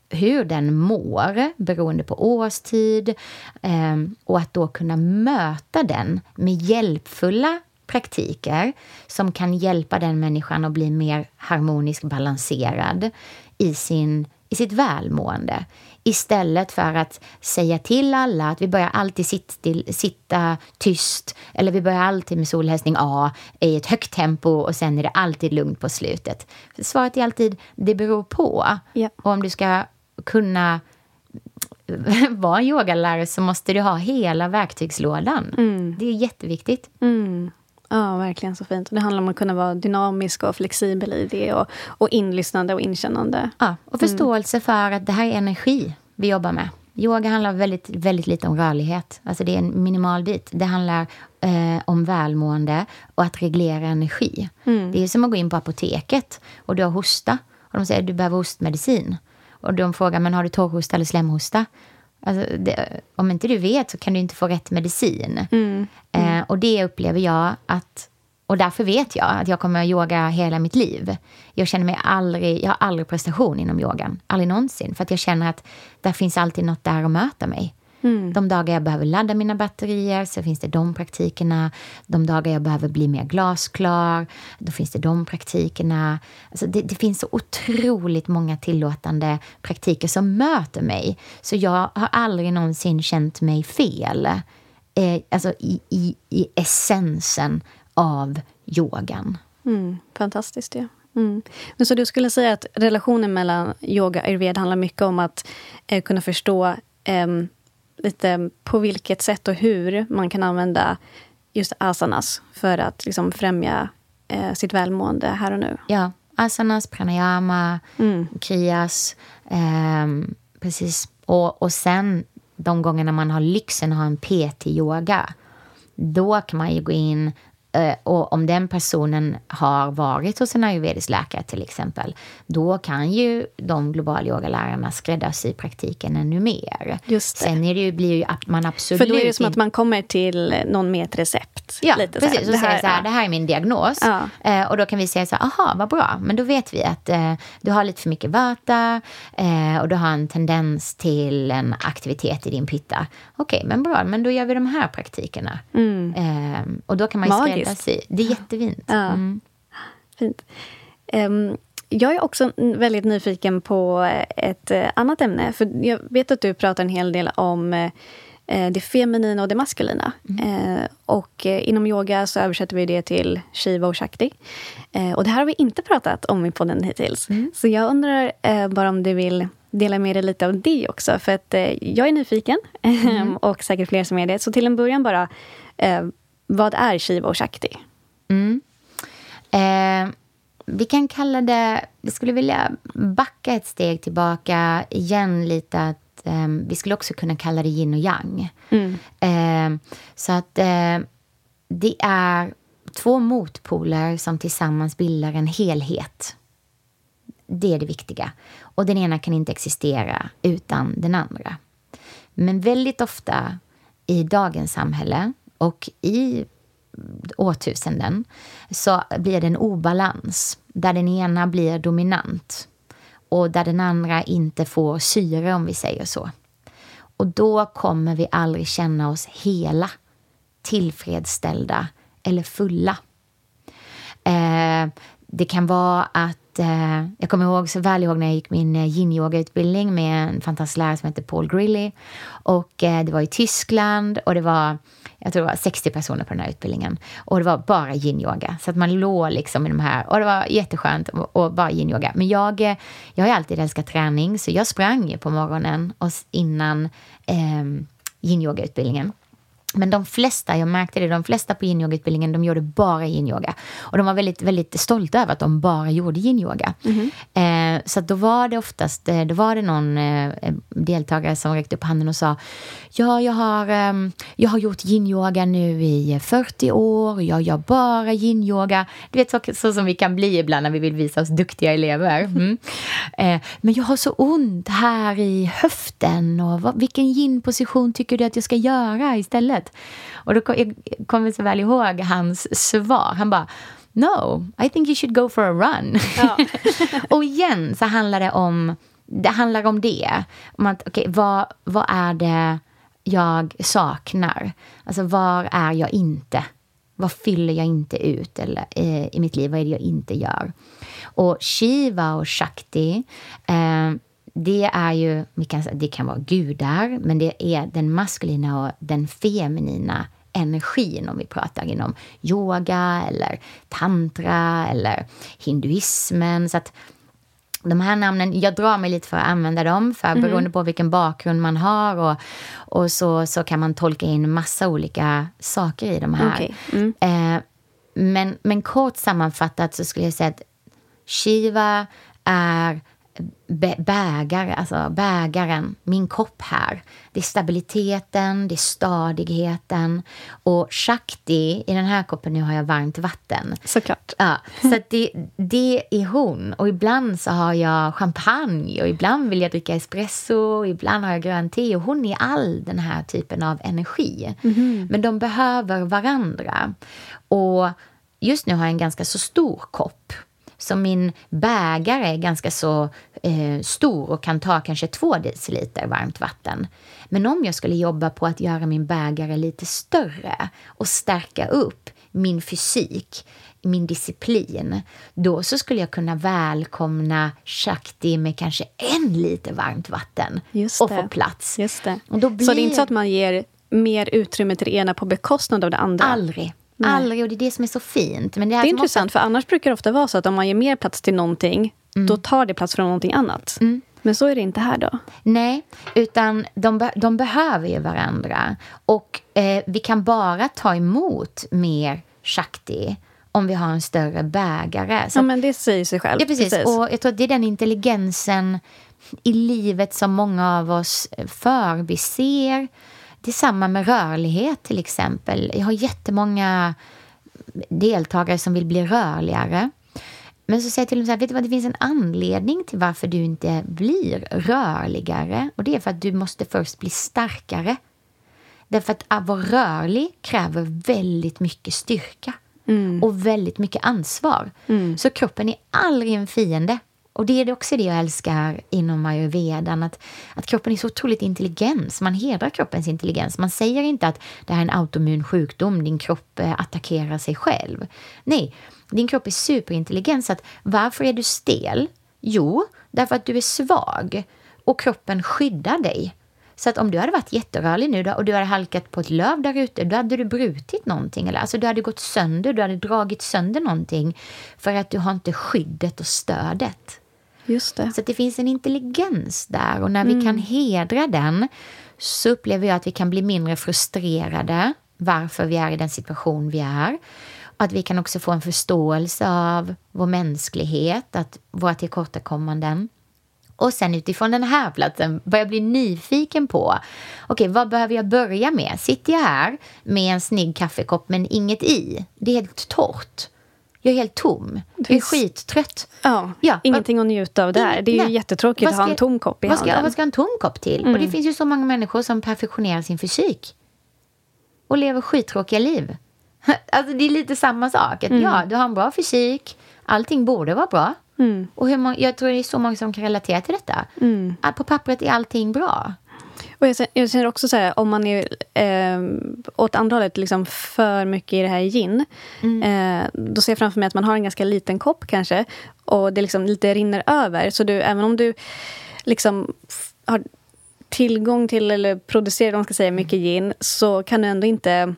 hur den mår beroende på årstid ehm, och att då kunna möta den med hjälpfulla praktiker som kan hjälpa den människan att bli mer harmoniskt balanserad i, sin, i sitt välmående. Istället för att säga till alla att vi börjar alltid sitta, still, sitta tyst eller vi börjar alltid med solhälsning A i ett högt tempo och sen är det alltid lugnt på slutet. Svaret är alltid det beror på. Ja. Och om du ska kunna vara en yogalärare så måste du ha hela verktygslådan. Mm. Det är jätteviktigt. Mm. Ja, verkligen så fint. Det handlar om att kunna vara dynamisk och flexibel i det och, och inlyssnande och inkännande. Ja, och förståelse för att det här är energi vi jobbar med. Yoga handlar väldigt, väldigt lite om rörlighet. Alltså det är en minimal bit. Det handlar eh, om välmående och att reglera energi. Det är som att gå in på apoteket och du har hosta. Och de säger att du behöver hostmedicin. Och de frågar, men har du torrhosta eller slemhosta? Alltså det, om inte du vet så kan du inte få rätt medicin. Eh, och det upplever jag att och därför vet jag att jag kommer att yoga hela mitt liv. Jag känner mig aldrig, jag har aldrig prestation inom yogan. Aldrig någonsin. För att jag känner att där finns alltid något där att möta mig. De dagar jag behöver ladda mina batterier så finns det de praktikerna. De dagar jag behöver bli mer glasklar, då finns det de praktikerna. Alltså det, det finns så otroligt många tillåtande praktiker som möter mig. Så jag har aldrig någonsin känt mig fel. Eh, alltså i, i, i essensen av yogan. Mm, fantastiskt, ja. Mm. Men så du skulle säga att relationen mellan yoga och ayurveda handlar mycket om att eh, kunna förstå eh, lite på vilket sätt och hur man kan använda just asanas för att liksom, främja eh, sitt välmående här och nu. Ja, asanas, pranayama, kriyas. ehm, precis. Och, och sen de gångerna man har lyxen att ha en PT-yoga, då kan man ju gå in eh, och om den personen har varit hos en ayurvedisk läkare till exempel, då kan ju de globala yogalärarna skräddarsy praktiken ännu mer. Just det. Sen är det ju, blir ju att man absolut För då är det som att man kommer till någon med ett recept. Ja, lite precis. Så här, säger jag så här, det här är min diagnos. Ja. Eh, och då kan vi säga så här, aha, vad bra. Men då vet vi att eh, du har lite för mycket vata eh, och du har en tendens till en aktivitet i din pitta. Okej, men bra, men då gör vi de här praktikerna. Eh, och då kan man ju Mm. Skräddarsy. Det är jättefint. Ja. Mm. Fint. Ehm, jag är också väldigt nyfiken på eh, ett eh, annat ämne. För Jag vet att du pratar en hel del om eh, det feminina och det maskulina. Eh, och inom yoga så översätter vi det till Shiva och Shakti. Och det här har vi inte pratat om i podden hittills. Så jag undrar bara om du vill dela med dig lite av det också. För att jag är nyfiken och säkert fler som är det. Så till en början bara, vad är Shiva och Shakti? Eh, vi kan kalla det... Vi skulle vilja backa ett steg tillbaka igen lite. att eh, Vi skulle också kunna kalla det yin och yang. Eh, så att eh, det är två motpoler som tillsammans bildar en helhet. Det är det viktiga. Och den ena kan inte existera utan den andra. Men väldigt ofta i dagens samhälle och i årtusenden så blir det en obalans där den ena blir dominant och där den andra inte får syre, om vi säger så. Och då kommer vi aldrig känna oss hela, tillfredsställda eller fulla. Eh, det kan vara att, eh, jag kommer ihåg så väl ihåg när jag gick min eh, yin-yoga-utbildning med en fantastisk lärare som heter Paul Grilly. Och eh, det var i Tyskland och det var, jag tror det var 60 personer på den här utbildningen. Och det var bara yin-yoga. Så att man låg liksom i de här, och det var jätteskönt och, och bara yin-yoga. Men jag, eh, jag har ju alltid älskat träning så jag sprang ju på morgonen och innan eh, yin-yoga-utbildningen. Men de flesta, jag märkte det, de flesta på yin-yoga-utbildningen, de gjorde bara yin-yoga. Och de var väldigt, väldigt stolta över att de bara gjorde yin-yoga. Eh, så då var det oftast, eh, då var det någon eh, deltagare som räckte upp handen och sa, ja, jag har, ehm, jag har gjort yin-yoga nu i 40 år, jag gör bara yin-yoga. Du vet, så, så som vi kan bli ibland när vi vill visa oss duktiga elever. Mm. Eh, men jag har så ont här i höften och vad, vilken yin-position tycker du att jag ska göra istället? Och då kom, jag kommer så väl ihåg hans svar. Han bara, no, I think you should go for a run. och igen så handlar det om det. Handlar om det. Om att, okay, vad, vad är det jag saknar? Alltså, var är jag inte? Vad fyller jag inte ut eller, eh, i mitt liv? Vad är det jag inte gör? Och Shiva och Shakti, eh, det är ju, vi kan, säga- det kan vara gudar, men det är den maskulina och den feminina energin om vi pratar inom yoga eller tantra eller hinduismen. Så att de här namnen, jag drar mig lite för att använda dem, för mm. beroende på vilken bakgrund man har och, och så, så kan man tolka in massa olika saker i de här. Okay. Mm. Eh, men, men kort sammanfattat så skulle jag säga att Shiva är bägare, alltså bägaren, min kopp här. Det är stabiliteten, det är stadigheten. Och Shakti, i den här koppen nu har jag varmt vatten. Såklart. Ja, så det, det är hon. Och ibland så har jag champagne och ibland vill jag dricka espresso och ibland har jag grönt te. Och hon är all den här typen av energi. Mm. Men de behöver varandra. Och just nu har jag en ganska så stor kopp. Så min bägare är ganska så eh, stor och kan ta kanske två deciliter varmt vatten. Men om jag skulle jobba på att göra min bägare lite större och stärka upp min fysik, min disciplin, då så skulle jag kunna välkomna Shakti med kanske en liter varmt vatten och få plats. Just det. Och då blir... Så det är inte så att man ger mer utrymme till det ena på bekostnad av det andra? Aldrig. Nej. Aldrig, och det är det som är så fint. Men det, är, det är intressant, måste... för annars brukar det ofta vara så att om man ger mer plats till någonting, mm. då tar det plats från någonting annat. Mm. Men så är det inte här då? Nej, utan de, be de behöver ju varandra. Och eh, vi kan bara ta emot mer Shakti om vi har en större bägare. Så, ja, men det säger sig självt. Ja, precis. precis. Och jag tror att det är den intelligensen i livet som många av oss förbiser. Det är samma med rörlighet till exempel. Jag har jättemånga deltagare som vill bli rörligare. Men så säger jag till dem så här, vet du vad, det finns en anledning till varför du inte blir rörligare. Och det är för att du måste först bli starkare. Därför att vara rörlig kräver väldigt mycket styrka. Mm. Och väldigt mycket ansvar. Mm. Så kroppen är aldrig en fiende. Och det är också det jag älskar inom ayurvedan, att, att kroppen är så otroligt intelligens. Man hedrar kroppens intelligens. Man säger inte att det här är en autoimmun sjukdom, din kropp eh, attackerar sig själv. Nej, din kropp är superintelligent. Så att varför är du stel? Jo, därför att du är svag och kroppen skyddar dig. Så att om du hade varit jätterörlig nu då, och du hade halkat på ett löv där ute, då hade du brutit någonting. Eller, alltså du hade gått sönder, du hade dragit sönder någonting för att du har inte skyddet och stödet. Just det. Så det finns en intelligens där och när mm. vi kan hedra den så upplever jag att vi kan bli mindre frustrerade varför vi är i den situation vi är. Att vi kan också få en förståelse av vår mänsklighet, att våra tillkortakommanden. Och sen utifrån den här platsen börja bli nyfiken på, okej, okay, vad behöver jag börja med? Sitter jag här med en snygg kaffekopp men inget i? Det är helt torrt. Jag är helt tom. Jag är skittrött. Ja, ja, ingenting att njuta av där. Det är nej. ju jättetråkigt att ha en tom kopp i vad handen. Ska, vad ska en tom kopp till? Mm. Och det mm. finns ju så många människor som perfektionerar sin fysik. Och lever skittråkiga liv. Alltså det är lite samma sak. Att, mm. Ja, du har en bra fysik. Allting borde vara bra. Mm. Och hur många, jag tror det är så många som kan relatera till detta. Mm. På pappret är allting bra. Och jag, jag känner också så här, om man är eh, åt andra hållet liksom för mycket i det här gin. Mm. Eh, då ser jag framför mig att man har en ganska liten kopp kanske. Och det liksom lite rinner över. Så du, även om du liksom har tillgång till eller producerar man ska säga, mycket gin så kan du ändå inte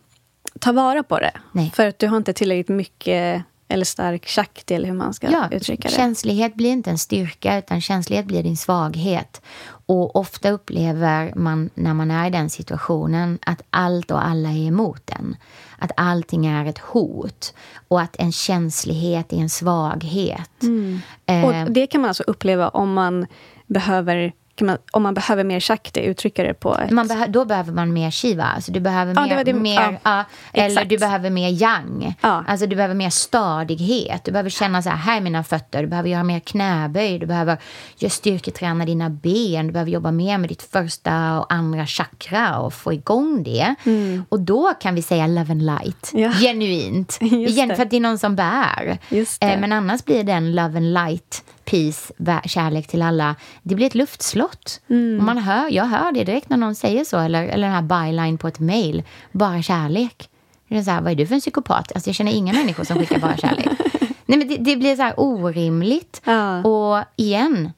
ta vara på det. Nej. För att du har inte tillräckligt mycket eller stark shakti, eller hur man ska ja, uttrycka det. Känslighet blir inte en styrka, utan känslighet blir din svaghet. Och ofta upplever man när man är i den situationen att allt och alla är emot en. Att allting är ett hot och att en känslighet är en svaghet. Mm. Eh, och det kan man alltså uppleva om man behöver man, om man behöver mer shakti, uttrycka det på ett... Man beh då behöver man mer shiva. Alltså du behöver ja, mer, det det. mer ja, eller du behöver mer yang. Ja. Alltså du behöver mer stadighet. Du behöver känna så här, här är mina fötter. Du behöver göra mer knäböj. Du behöver göra styrketräna dina ben. Du behöver jobba mer med ditt första och andra chakra och få igång det. Mm. Och då kan vi säga love and light. Ja. Genuint. Igen, för att det är någon som bär. Eh, men annars blir den love and light peace, kärlek till alla. Det blir ett luftslott. Mm. Man hör, jag hör det direkt när någon säger så, eller, eller den här byline på ett mail. Bara kärlek. Det är så här, vad är du för en psykopat? Alltså, jag känner inga människor som skickar bara kärlek. Nej, men det, det blir så här orimligt. Ja. Och igen,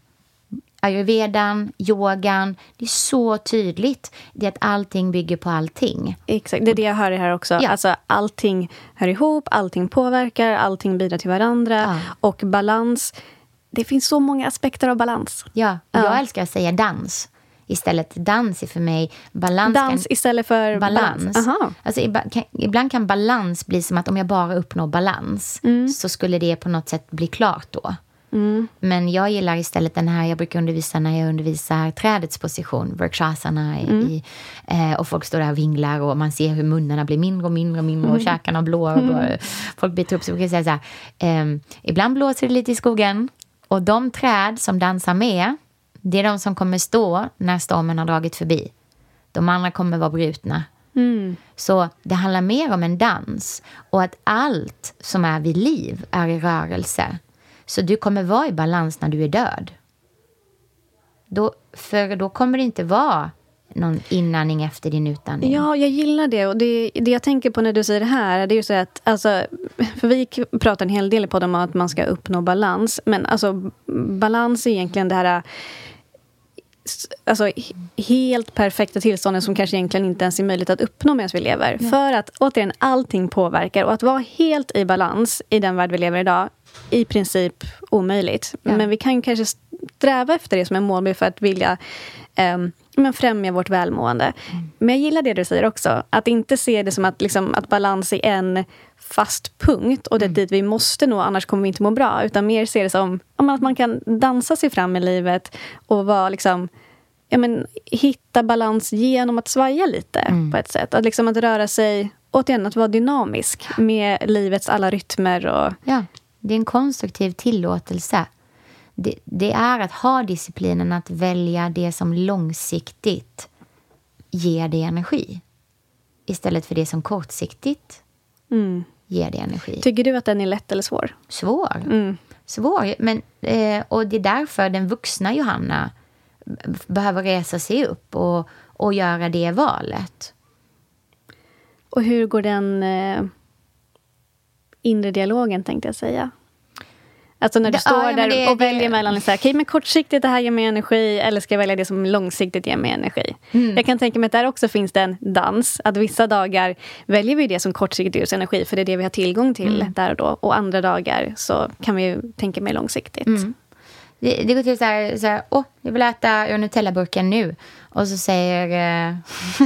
ayurvedan, yogan. Det är så tydligt. Det är att allting bygger på allting. Exakt, det är det jag hör här också. Ja. Alltså, allting hör ihop, allting påverkar, allting bidrar till varandra. Ja. Och balans det finns så många aspekter av balans. Ja, jag älskar att säga dans. Istället dans är för mig balans. Dans kan, istället för balans? balans. Alltså, ibland, kan, ibland kan balans bli som att om jag bara uppnår balans Mm. så skulle det på något sätt bli klart då. Men jag gillar istället den här, jag brukar undervisa när jag undervisar trädets position, vrikshasana, i, Mm. i, eh, och folk står där och vinglar och man ser hur munnarna blir mindre och mindre och mindre och Mm. käkarna blå och bara, folk biter upp sig. Jag brukar säga så här, ehm, ibland blåser det lite i skogen och de träd som dansar med, det är de som kommer stå när stormen har dragit förbi. De andra kommer vara brutna. Så det handlar mer om en dans och att allt som är vid liv är i rörelse. Så du kommer vara i balans när du är död. Då, för då kommer det inte vara någon inandning efter din utandning. Ja, jag gillar det. Och det, det jag tänker på när du säger det här, det är ju så att... Alltså, för vi pratar en hel del på dem om att man ska uppnå balans. Men alltså, balans är egentligen det här... Alltså, he- helt perfekta tillstånden som kanske egentligen inte ens är möjligt att uppnå medan vi lever. För att återigen, allting påverkar. Och att vara helt i balans i den värld vi lever i idag, i princip omöjligt. Ja. Men vi kan kanske sträva efter det som en målbild för att vilja um, men främja vårt välmående. Men jag gillar det du säger också. Att inte se det som att, liksom, att balans är en fast punkt och det är dit vi måste nå, annars kommer vi inte må bra. Utan mer se det som att man kan dansa sig fram i livet och vara liksom ja, men, hitta balans genom att svaja lite på ett sätt. Att, liksom, att röra sig, återigen, att vara dynamisk med livets alla rytmer. Och, Ja, det är en konstruktiv tillåtelse. Det, det är att ha disciplinen att välja det som långsiktigt ger dig energi. Istället för det som kortsiktigt ger dig energi. tycker du att den är lätt eller svår? Svår. Svår. Men, eh, och det är därför den vuxna Johanna behöver resa sig upp och, och göra det valet. Och hur går den eh, inre dialogen, tänkte jag säga? Alltså när du Det- står ja, där det- och det- väljer mellan så här, okej, men kortsiktigt det här ger mig energi eller ska jag välja det som långsiktigt ger mig energi? Mm. Jag kan tänka mig att där också finns det en dans. Att vissa dagar väljer vi det som kortsiktigt ger oss energi för det är det vi har tillgång till Mm. där och då. Och andra dagar så kan vi ju tänka mer långsiktigt. Mm. Det, det går till så här, så här åh, jag vill äta ur Nutella-burken nu. Och så säger eh,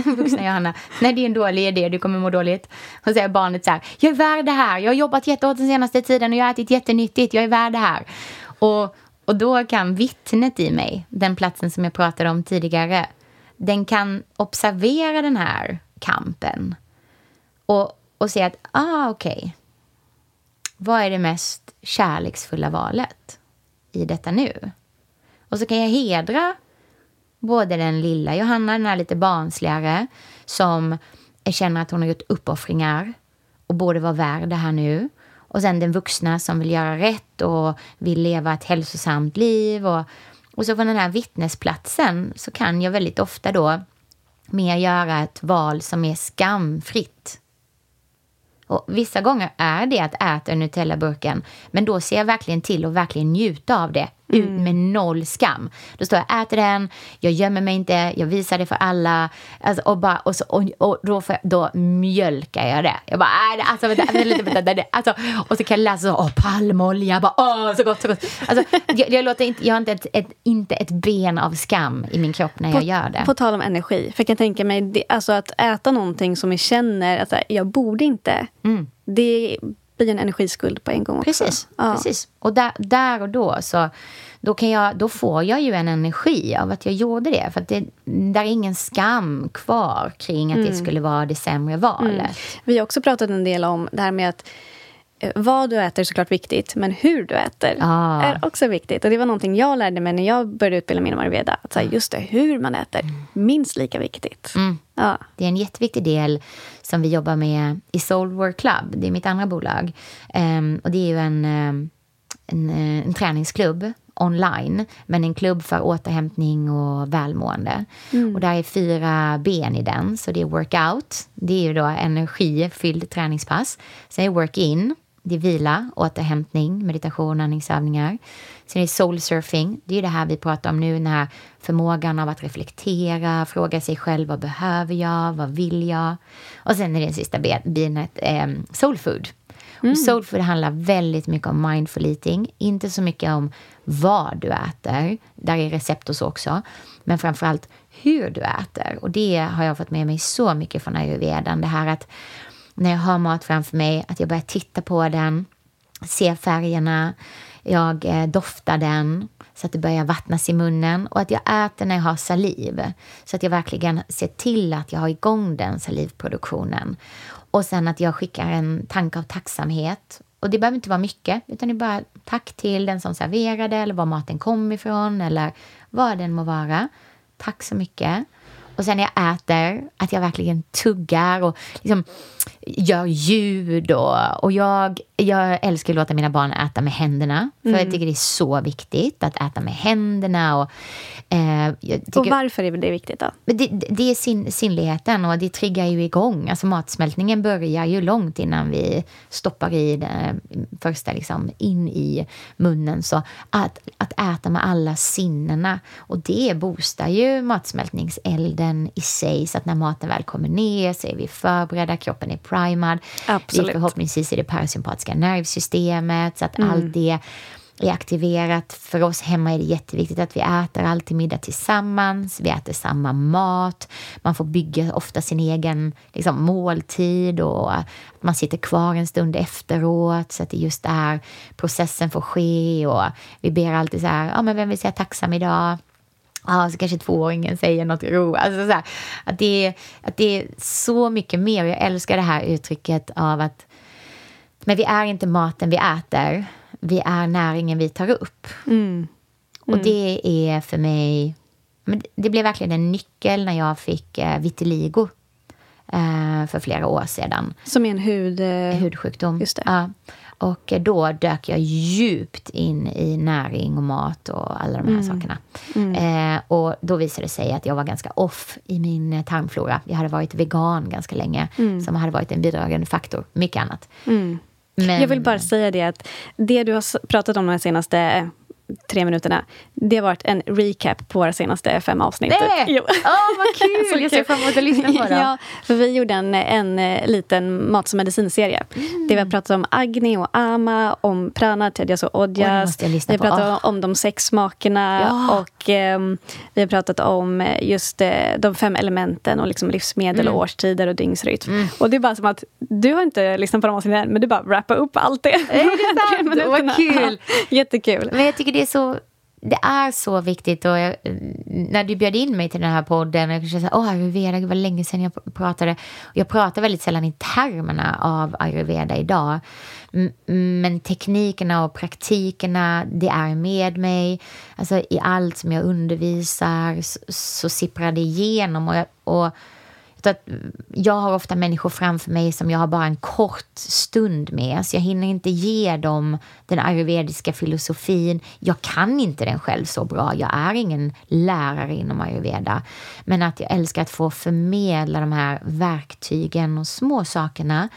vuxna Johanna, nej det är en dålig idé, du kommer må dåligt. Och så säger barnet så här, jag är värd det här, jag har jobbat jättehårt den senaste tiden och jag har ätit jättenyttigt, jag är värd det här. Och, och då kan vittnet i mig, den platsen som jag pratade om tidigare, den kan observera den här kampen. Och, och se att, ah okej, vad är det mest kärleksfulla valet i detta nu? Och så kan jag hedra både den lilla Johanna, den här lite barnsligare, som känner att hon har gjort uppoffringar och borde vara värd det här nu. Och sen den vuxna som vill göra rätt och vill leva ett hälsosamt liv. Och, och så från den här vittnesplatsen så kan jag väldigt ofta då mer göra ett val som är skamfritt. Och vissa gånger är det att äta ur Nutella-burken. Men då ser jag verkligen till att verkligen njuta av det. Ut med noll skam. Då står jag äter den, jag gömmer mig inte, jag visar det för alla. Alltså, och, bara, och, så, och, och då, jag, då mjölkar jag det. Jag bara, äh, alltså, vänta, vänta, vänta, vänta, alltså, Och så kan jag läsa så, åh, palmolja, bara, åh, så gott, så gott. Alltså, jag, jag, låter inte, jag har inte ett, ett, inte ett ben av skam i min kropp när jag gör det. På tal om energi, för jag kan tänka mig det, alltså att äta någonting som jag känner att jag borde inte. Det blir en energiskuld på en gång också. Mm. Precis. Ja. precis. Och där, där och då så då, kan jag, då får jag ju en energi av att jag gjorde det. För att det, där är ingen skam kvar kring att Mm. det skulle vara det sämre valet. Vi har också pratat en del om det här med att vad du äter är såklart viktigt, men hur du äter Ah. är också viktigt. Och Det var någonting jag lärde mig när jag började utbilda mig inom ayurveda. Att så här, just det, hur man äter, minst lika viktigt. Ja. Det är en jätteviktig del som vi jobbar med i Soul Work Club. Det är mitt andra bolag. Ehm, och det är ju en, ehm, en, eh, en träningsklubb online, men en klubb för återhämtning och välmående. Och där är fyra ben i den. Så det är workout, det är ju då energifylld träningspass. Sen är work-in, det är vila, återhämtning, meditation, andningsövningar. Sen är det soul surfing, det är det här vi pratar om nu, den här förmågan av att reflektera, fråga sig själv vad behöver jag, vad vill jag? Och sen är det sista ben- benet eh, soul food. Mm. Och soulfood handlar väldigt mycket om mindful eating. Inte så mycket om vad du äter. Där är recept och så också. Men framförallt hur du äter. Och det har jag fått med mig så mycket från ayurvedan. Det här att när jag har mat framför mig, att jag börjar titta på den, se färgerna, jag eh, doftar den så att det börjar vattnas i munnen och att jag äter när jag har saliv. Så att jag verkligen ser till att jag har igång den salivproduktionen. Och sen att jag skickar en tanke av tacksamhet. Och det behöver inte vara mycket, utan det är bara tack till den som serverade eller var maten kom ifrån eller vad den må vara. Tack så mycket. Och sen när jag äter, att jag verkligen tuggar och liksom gör ljud. Och, och jag, jag älskar att låta mina barn äta med händerna. För mm. jag tycker det är så viktigt att äta med händerna. Och, eh, tycker, och varför är det viktigt då? Det, det är sin, sinnligheten och det triggar ju igång. Alltså matsmältningen börjar ju långt innan vi stoppar i det första liksom in i munnen. Så att, att äta med alla sinnena. Och det boostar ju matsmältningselden i sig. Så att när maten väl kommer ner så är vi förberedda, kroppen är primad. Absolut. förhoppningsvis i det parasympatiska nervsystemet så att mm. allt det är aktiverat. För oss hemma är det jätteviktigt att vi äter alltid middag tillsammans. Vi äter samma mat. Man får bygga ofta sin egen liksom, måltid och att man sitter kvar en stund efteråt så att det just är processen får ske. Och vi ber alltid så här, ja, men vem vill säga tacksam idag? Ja, så kanske tvååringen säger något roligt. Alltså så här, att, det, att det är så mycket mer. Jag älskar det här uttrycket av att men vi är inte maten vi äter, vi är näringen vi tar upp. Mm. Mm. Och det är för mig... Men det blev verkligen en nyckel när jag fick eh, vitiligo eh, för flera år sedan. Som är en hud... Eh... hudsjukdom. Just det. Ja. Och då dök jag djupt in i näring och mat och alla de här mm. sakerna. Mm. Eh, och då visade det sig att jag var ganska off i min tarmflora. Jag hade varit vegan ganska länge, mm. som hade varit en bidragande faktor. Mycket annat. Men... Jag vill bara säga det att det du har pratat om de senaste tre minuterna. Det har varit en recap på våra senaste fem avsnitt. Nej! Jo. Oh, vad kul! jag ser fram emot att lyssna på dem. ja, för vi gjorde en, en eh, liten mat och medicinserie. Mm. Vi har pratat om Agni och Ama, om Prana, Tedjas och Odjas. vi har pratat oh. om de sex smakerna. Ja. Och um, vi har pratat om eh, just uh, de fem elementen och liksom livsmedel mm. och årstider och dygnsrytm. Mm. Och det är bara som att du har inte lyssnat på de avsnitten men du bara wrappar upp allt det. Är det sant? Vad kul! Jättekul. Men jag tycker det är så det är så viktigt. Och jag, när du bjöd in mig till den här podden, jag kände åh, ayurveda, det var länge sedan jag pratade. Jag pratar väldigt sällan i termerna av ayurveda idag. Men teknikerna och praktikerna, det är med mig. Alltså i allt som jag undervisar så, så sipprar det igenom. Och, jag, och att jag har ofta människor framför mig som jag har bara en kort stund med. Så jag hinner inte ge dem den ayurvediska filosofin. Jag kan inte den själv så bra. Jag är ingen lärare inom ayurveda. Men att jag älskar att få förmedla de här verktygen och små sakerna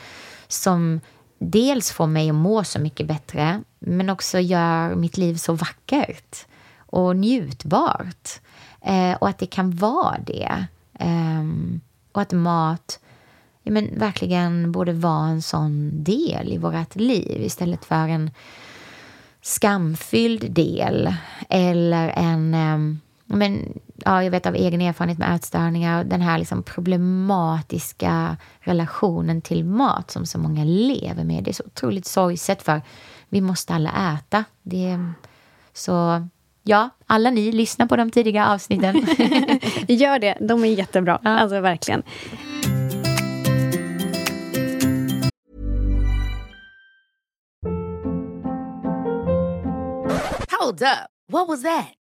som dels får mig att må så mycket bättre men också gör mitt liv så vackert och njutbart. Eh, och att det kan vara det. Um, och att mat ja, men verkligen borde vara en sån del i vårt liv istället för en skamfylld del eller en... Eh, men, ja, jag vet av egen erfarenhet med ätstörningar, den här liksom problematiska relationen till mat som så många lever med. Det är så otroligt sorgset för vi måste alla äta. Det är, så ja, alla ni, lyssna på de tidiga avsnitten. Gör det, de är jättebra. Ja. Alltså verkligen. Hold up. What was that?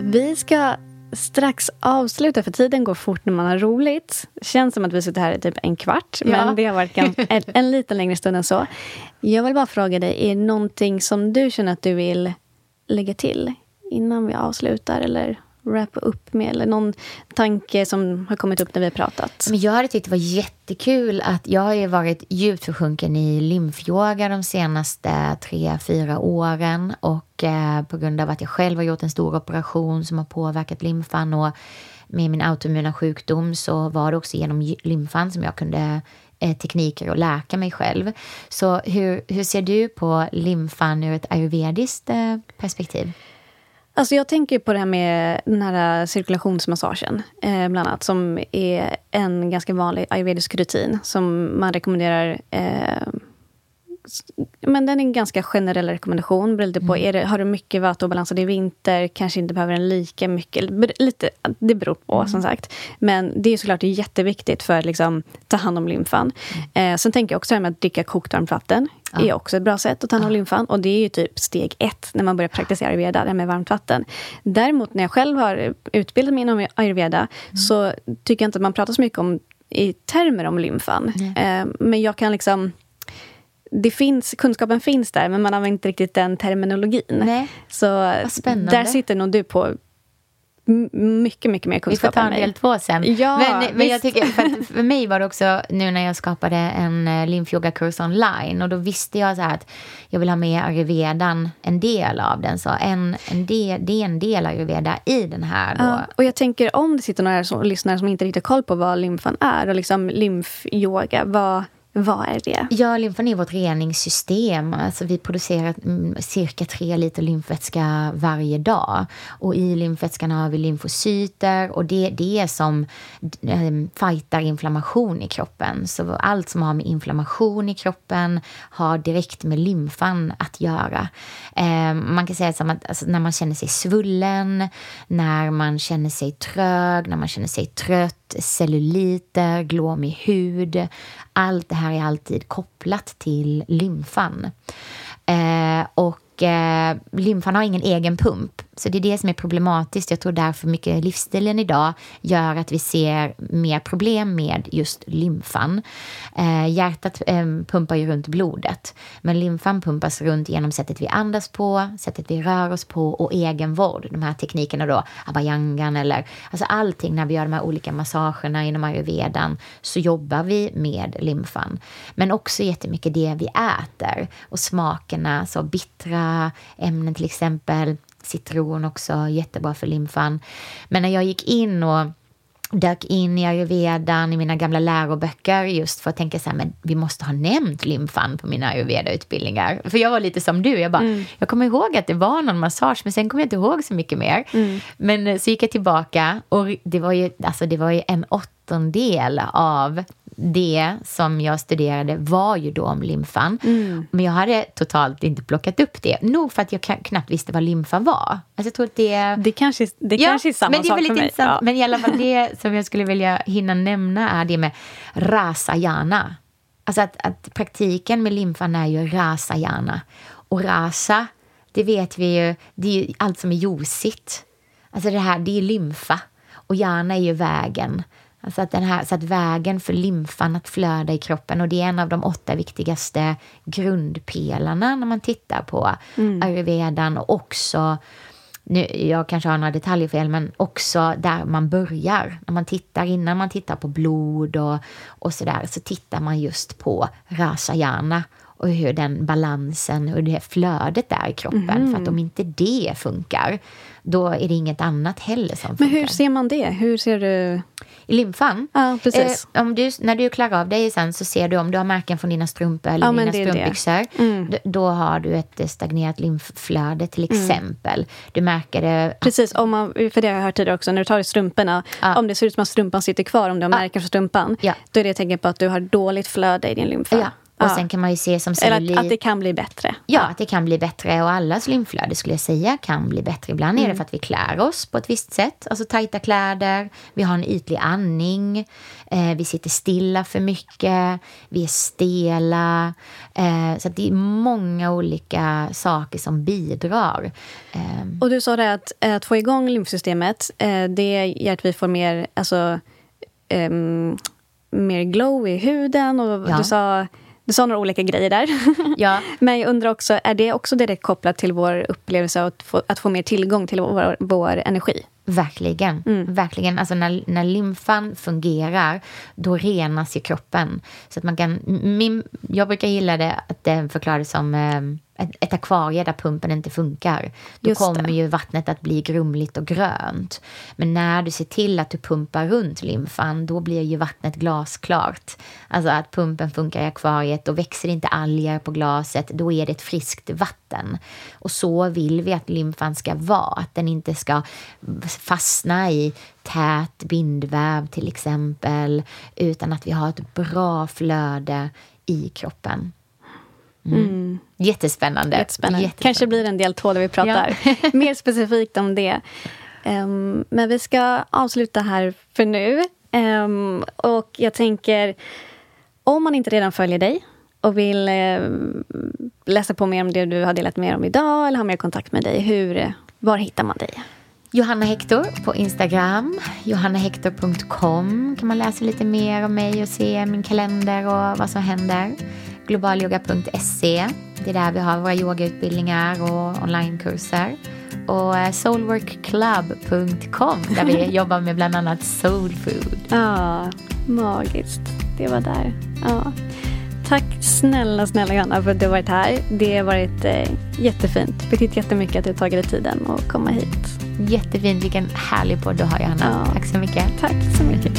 Vi ska strax avsluta, för tiden går fort när man har roligt. Känns som att vi sitter här i typ en kvart, Ja. men det har varit en, en, en lite längre stund än så. Jag vill bara fråga dig, är det någonting som du känner att du vill lägga till innan vi avslutar? Eller wrappa upp med? Eller någon tanke som har kommit upp när vi har pratat? Men jag hade tyckt det var jättekul att jag har ju varit djupt försjunken i lymfyoga de senaste tre, fyra åren och eh, på grund av att jag själv har gjort en stor operation som har påverkat lymfan och med min autoimmuna sjukdom så var det också genom lymfan som jag kunde eh, tekniker och läka mig själv. Så hur, hur ser du på lymfan ur ett ayurvediskt eh, perspektiv? Alltså jag tänker på det här med den här eh, cirkulationsmassagen, eh, bland annat, som är en ganska vanlig ayurvedisk rutin som man rekommenderar. Eh, men den är en ganska generell rekommendation. Beror lite på, är det, har du mycket vata och det är vinter, kanske inte behöver den lika mycket. Lite, det beror på, som sagt. Men det är såklart jätteviktigt för att liksom, ta hand om lymfan. Eh, sen tänker jag också att dricka kokt varmt vatten. är också ett bra sätt att ta hand om lymfan. Och det är ju typ steg ett när man börjar praktisera ayurveda, det här med varmt vatten. Däremot när jag själv har utbildat mig inom ayurveda så tycker jag inte att man pratar så mycket om i termer om lymfan. Eh, men jag kan liksom... Det finns, kunskapen finns där, men man använder inte riktigt den terminologin. Nej. Så där sitter nog du på mycket, mycket mer Vi får kunskap ta än en mig. del två sen. Ja, men men jag tycker, för, för mig var det också nu när jag skapade en uh, lymfyogakurs online och då visste jag så att jag vill ha med ayurvedan, en del av den. Så en, en del, det är en del ayurveda i den här. Då. Ja, och jag tänker om det sitter några som, lyssnare som inte riktigt har koll på vad lymfan är och liksom lymfyoga, vad, vad är det? Ja, lymfan är vårt reningssystem. Alltså vi producerar mm, cirka tre liter lymfvätska varje dag. Och i lymfvätskan har vi lymfocyter och det, det är som eh, fightar inflammation i kroppen. Så allt som har med inflammation i kroppen har direkt med lymfan att göra. Eh, man kan säga som att alltså, när man känner sig svullen, när man känner sig trög, när man känner sig trött, celluliter, glåmig hud. Allt det här är alltid kopplat till lymfan. Eh, och eh, lymfan har ingen egen pump. Så det är det som är problematiskt. Jag tror därför mycket livsstilen idag gör att vi ser mer problem med just lymfan. Eh, hjärtat eh, pumpar ju runt blodet. Men lymfan pumpas runt genom sättet vi andas på, sättet vi rör oss på och egenvård. De här teknikerna då, abayangan eller alltså allting när vi gör de här olika massagerna inom ayurvedan så jobbar vi med lymfan. Men också jättemycket det vi äter och smakerna, så bittra ämnen till exempel. Citron också, jättebra för lymfan. Men när jag gick in och dök in i ayurvedan i mina gamla läroböcker just för att tänka så här, men vi måste ha nämnt lymfan på mina ayurveda-utbildningar. För jag var lite som du, jag bara, jag kommer ihåg att det var någon massage men sen kommer jag inte ihåg så mycket mer. Men eh, så gick jag tillbaka och det var ju, alltså, det var ju en åttondel av det som jag studerade var ju då om lymfan. Men jag hade totalt inte plockat upp det. Nog för att jag knappt visste vad lymfa var. Alltså jag tror att det... Det kanske, det kanske är samma men det är sak för mig. Ja. Men i alla fall det som jag skulle vilja hinna nämna är det med rasayana. Alltså att, att praktiken med lymfan är ju rasayana. Och rasa, det vet vi ju, det är ju allt som är josigt. Alltså det här, det är lymfa. Och yana är ju vägen. Alltså att, den här, så att vägen för lymfan att flöda i kroppen och det är en av de åtta viktigaste grundpelarna när man tittar på ayurvedan. Och också nu, jag kanske har några detaljer fel, men också där man börjar. När man tittar, innan man tittar på blod och, och sådär, så tittar man just på rasayana och hur den balansen, hur det flödet är i kroppen. För att om inte det funkar, då är det inget annat heller som Men funkar. hur ser man det? Hur ser du... I lymfan? Ja, precis. Eh, om du, när du klarar av dig sen så ser du om du har märken från dina strumpor eller Ja, men dina strumpbyxor. d- Då har du ett stagnerat lymfflöde till Mm. exempel. Du märker det Precis, om man, för det har jag hört tidigare också, när du tar i strumporna, Ja. om det ser ut som att strumpan sitter kvar, om du har märken på strumpan, då är det ett tecken på att du har dåligt flöde i din lymfa. Och Ja. sen kan man ju se som Eller cellulit. att, att det kan bli bättre. Ja, att det kan bli bättre och allas lymflöde skulle jag säga kan bli bättre. Ibland Mm. är det för att vi klär oss på ett visst sätt, alltså tajta kläder, vi har en ytlig andning, eh, vi sitter stilla för mycket, vi är stela. Eh, så det är många olika saker som bidrar. Eh, Och du sa det att, att få igång lymfsystemet, eh, det gör att vi får mer, alltså, ehm, mer glow i huden. Och Ja. du, sa, du sa några olika grejer där. ja, Men jag undrar också, är det också direkt kopplat till vår upplevelse att få, att få mer tillgång till vår, vår energi? Verkligen. Verkligen. Alltså när, när lymfan fungerar, då renas ju kroppen. Så att man kan, min, jag brukar gilla det att det förklaras som eh, ett, akvarie där pumpen inte funkar. Då Just det. kommer ju vattnet att bli grumligt och grönt. Men när du ser till att du pumpar runt lymfan, då blir ju vattnet glasklart. Alltså att pumpen funkar i akvariet, då växer inte alger på glaset, då är det ett friskt vatten. Och så vill vi att lymfan ska vara, att den inte ska fastna i tät bindväv till exempel, utan att vi har ett bra flöde i kroppen. Mm. Jättespännande. Jättespännande. Jättespännande. Kanske blir en del två där vi pratar mer specifikt om det. Ehm, men vi ska avsluta här för nu. Ehm, och jag tänker, om man inte redan följer dig och vill ehm, läsa på mer om det du har delat med om idag eller ha mer kontakt med dig, hur, var hittar man dig? Johanna Hector på Instagram. Johannahector.com kan man läsa lite mer om mig och se min kalender och vad som händer. Globalyoga.se. Det är där vi har våra yogautbildningar och onlinekurser. Och eh, soulworkclub.com där vi jobbar med bland annat soulfood. Ja, magiskt. Det var där. Ja. Tack snälla, snälla Johanna för att du har varit här. Det har varit eh, jättefint. Betytt jättemycket att du har tagit dig tiden att komma hit. Jättefint, vilken härlig podd du har Johanna. Ja. Tack så mycket. Tack så mycket.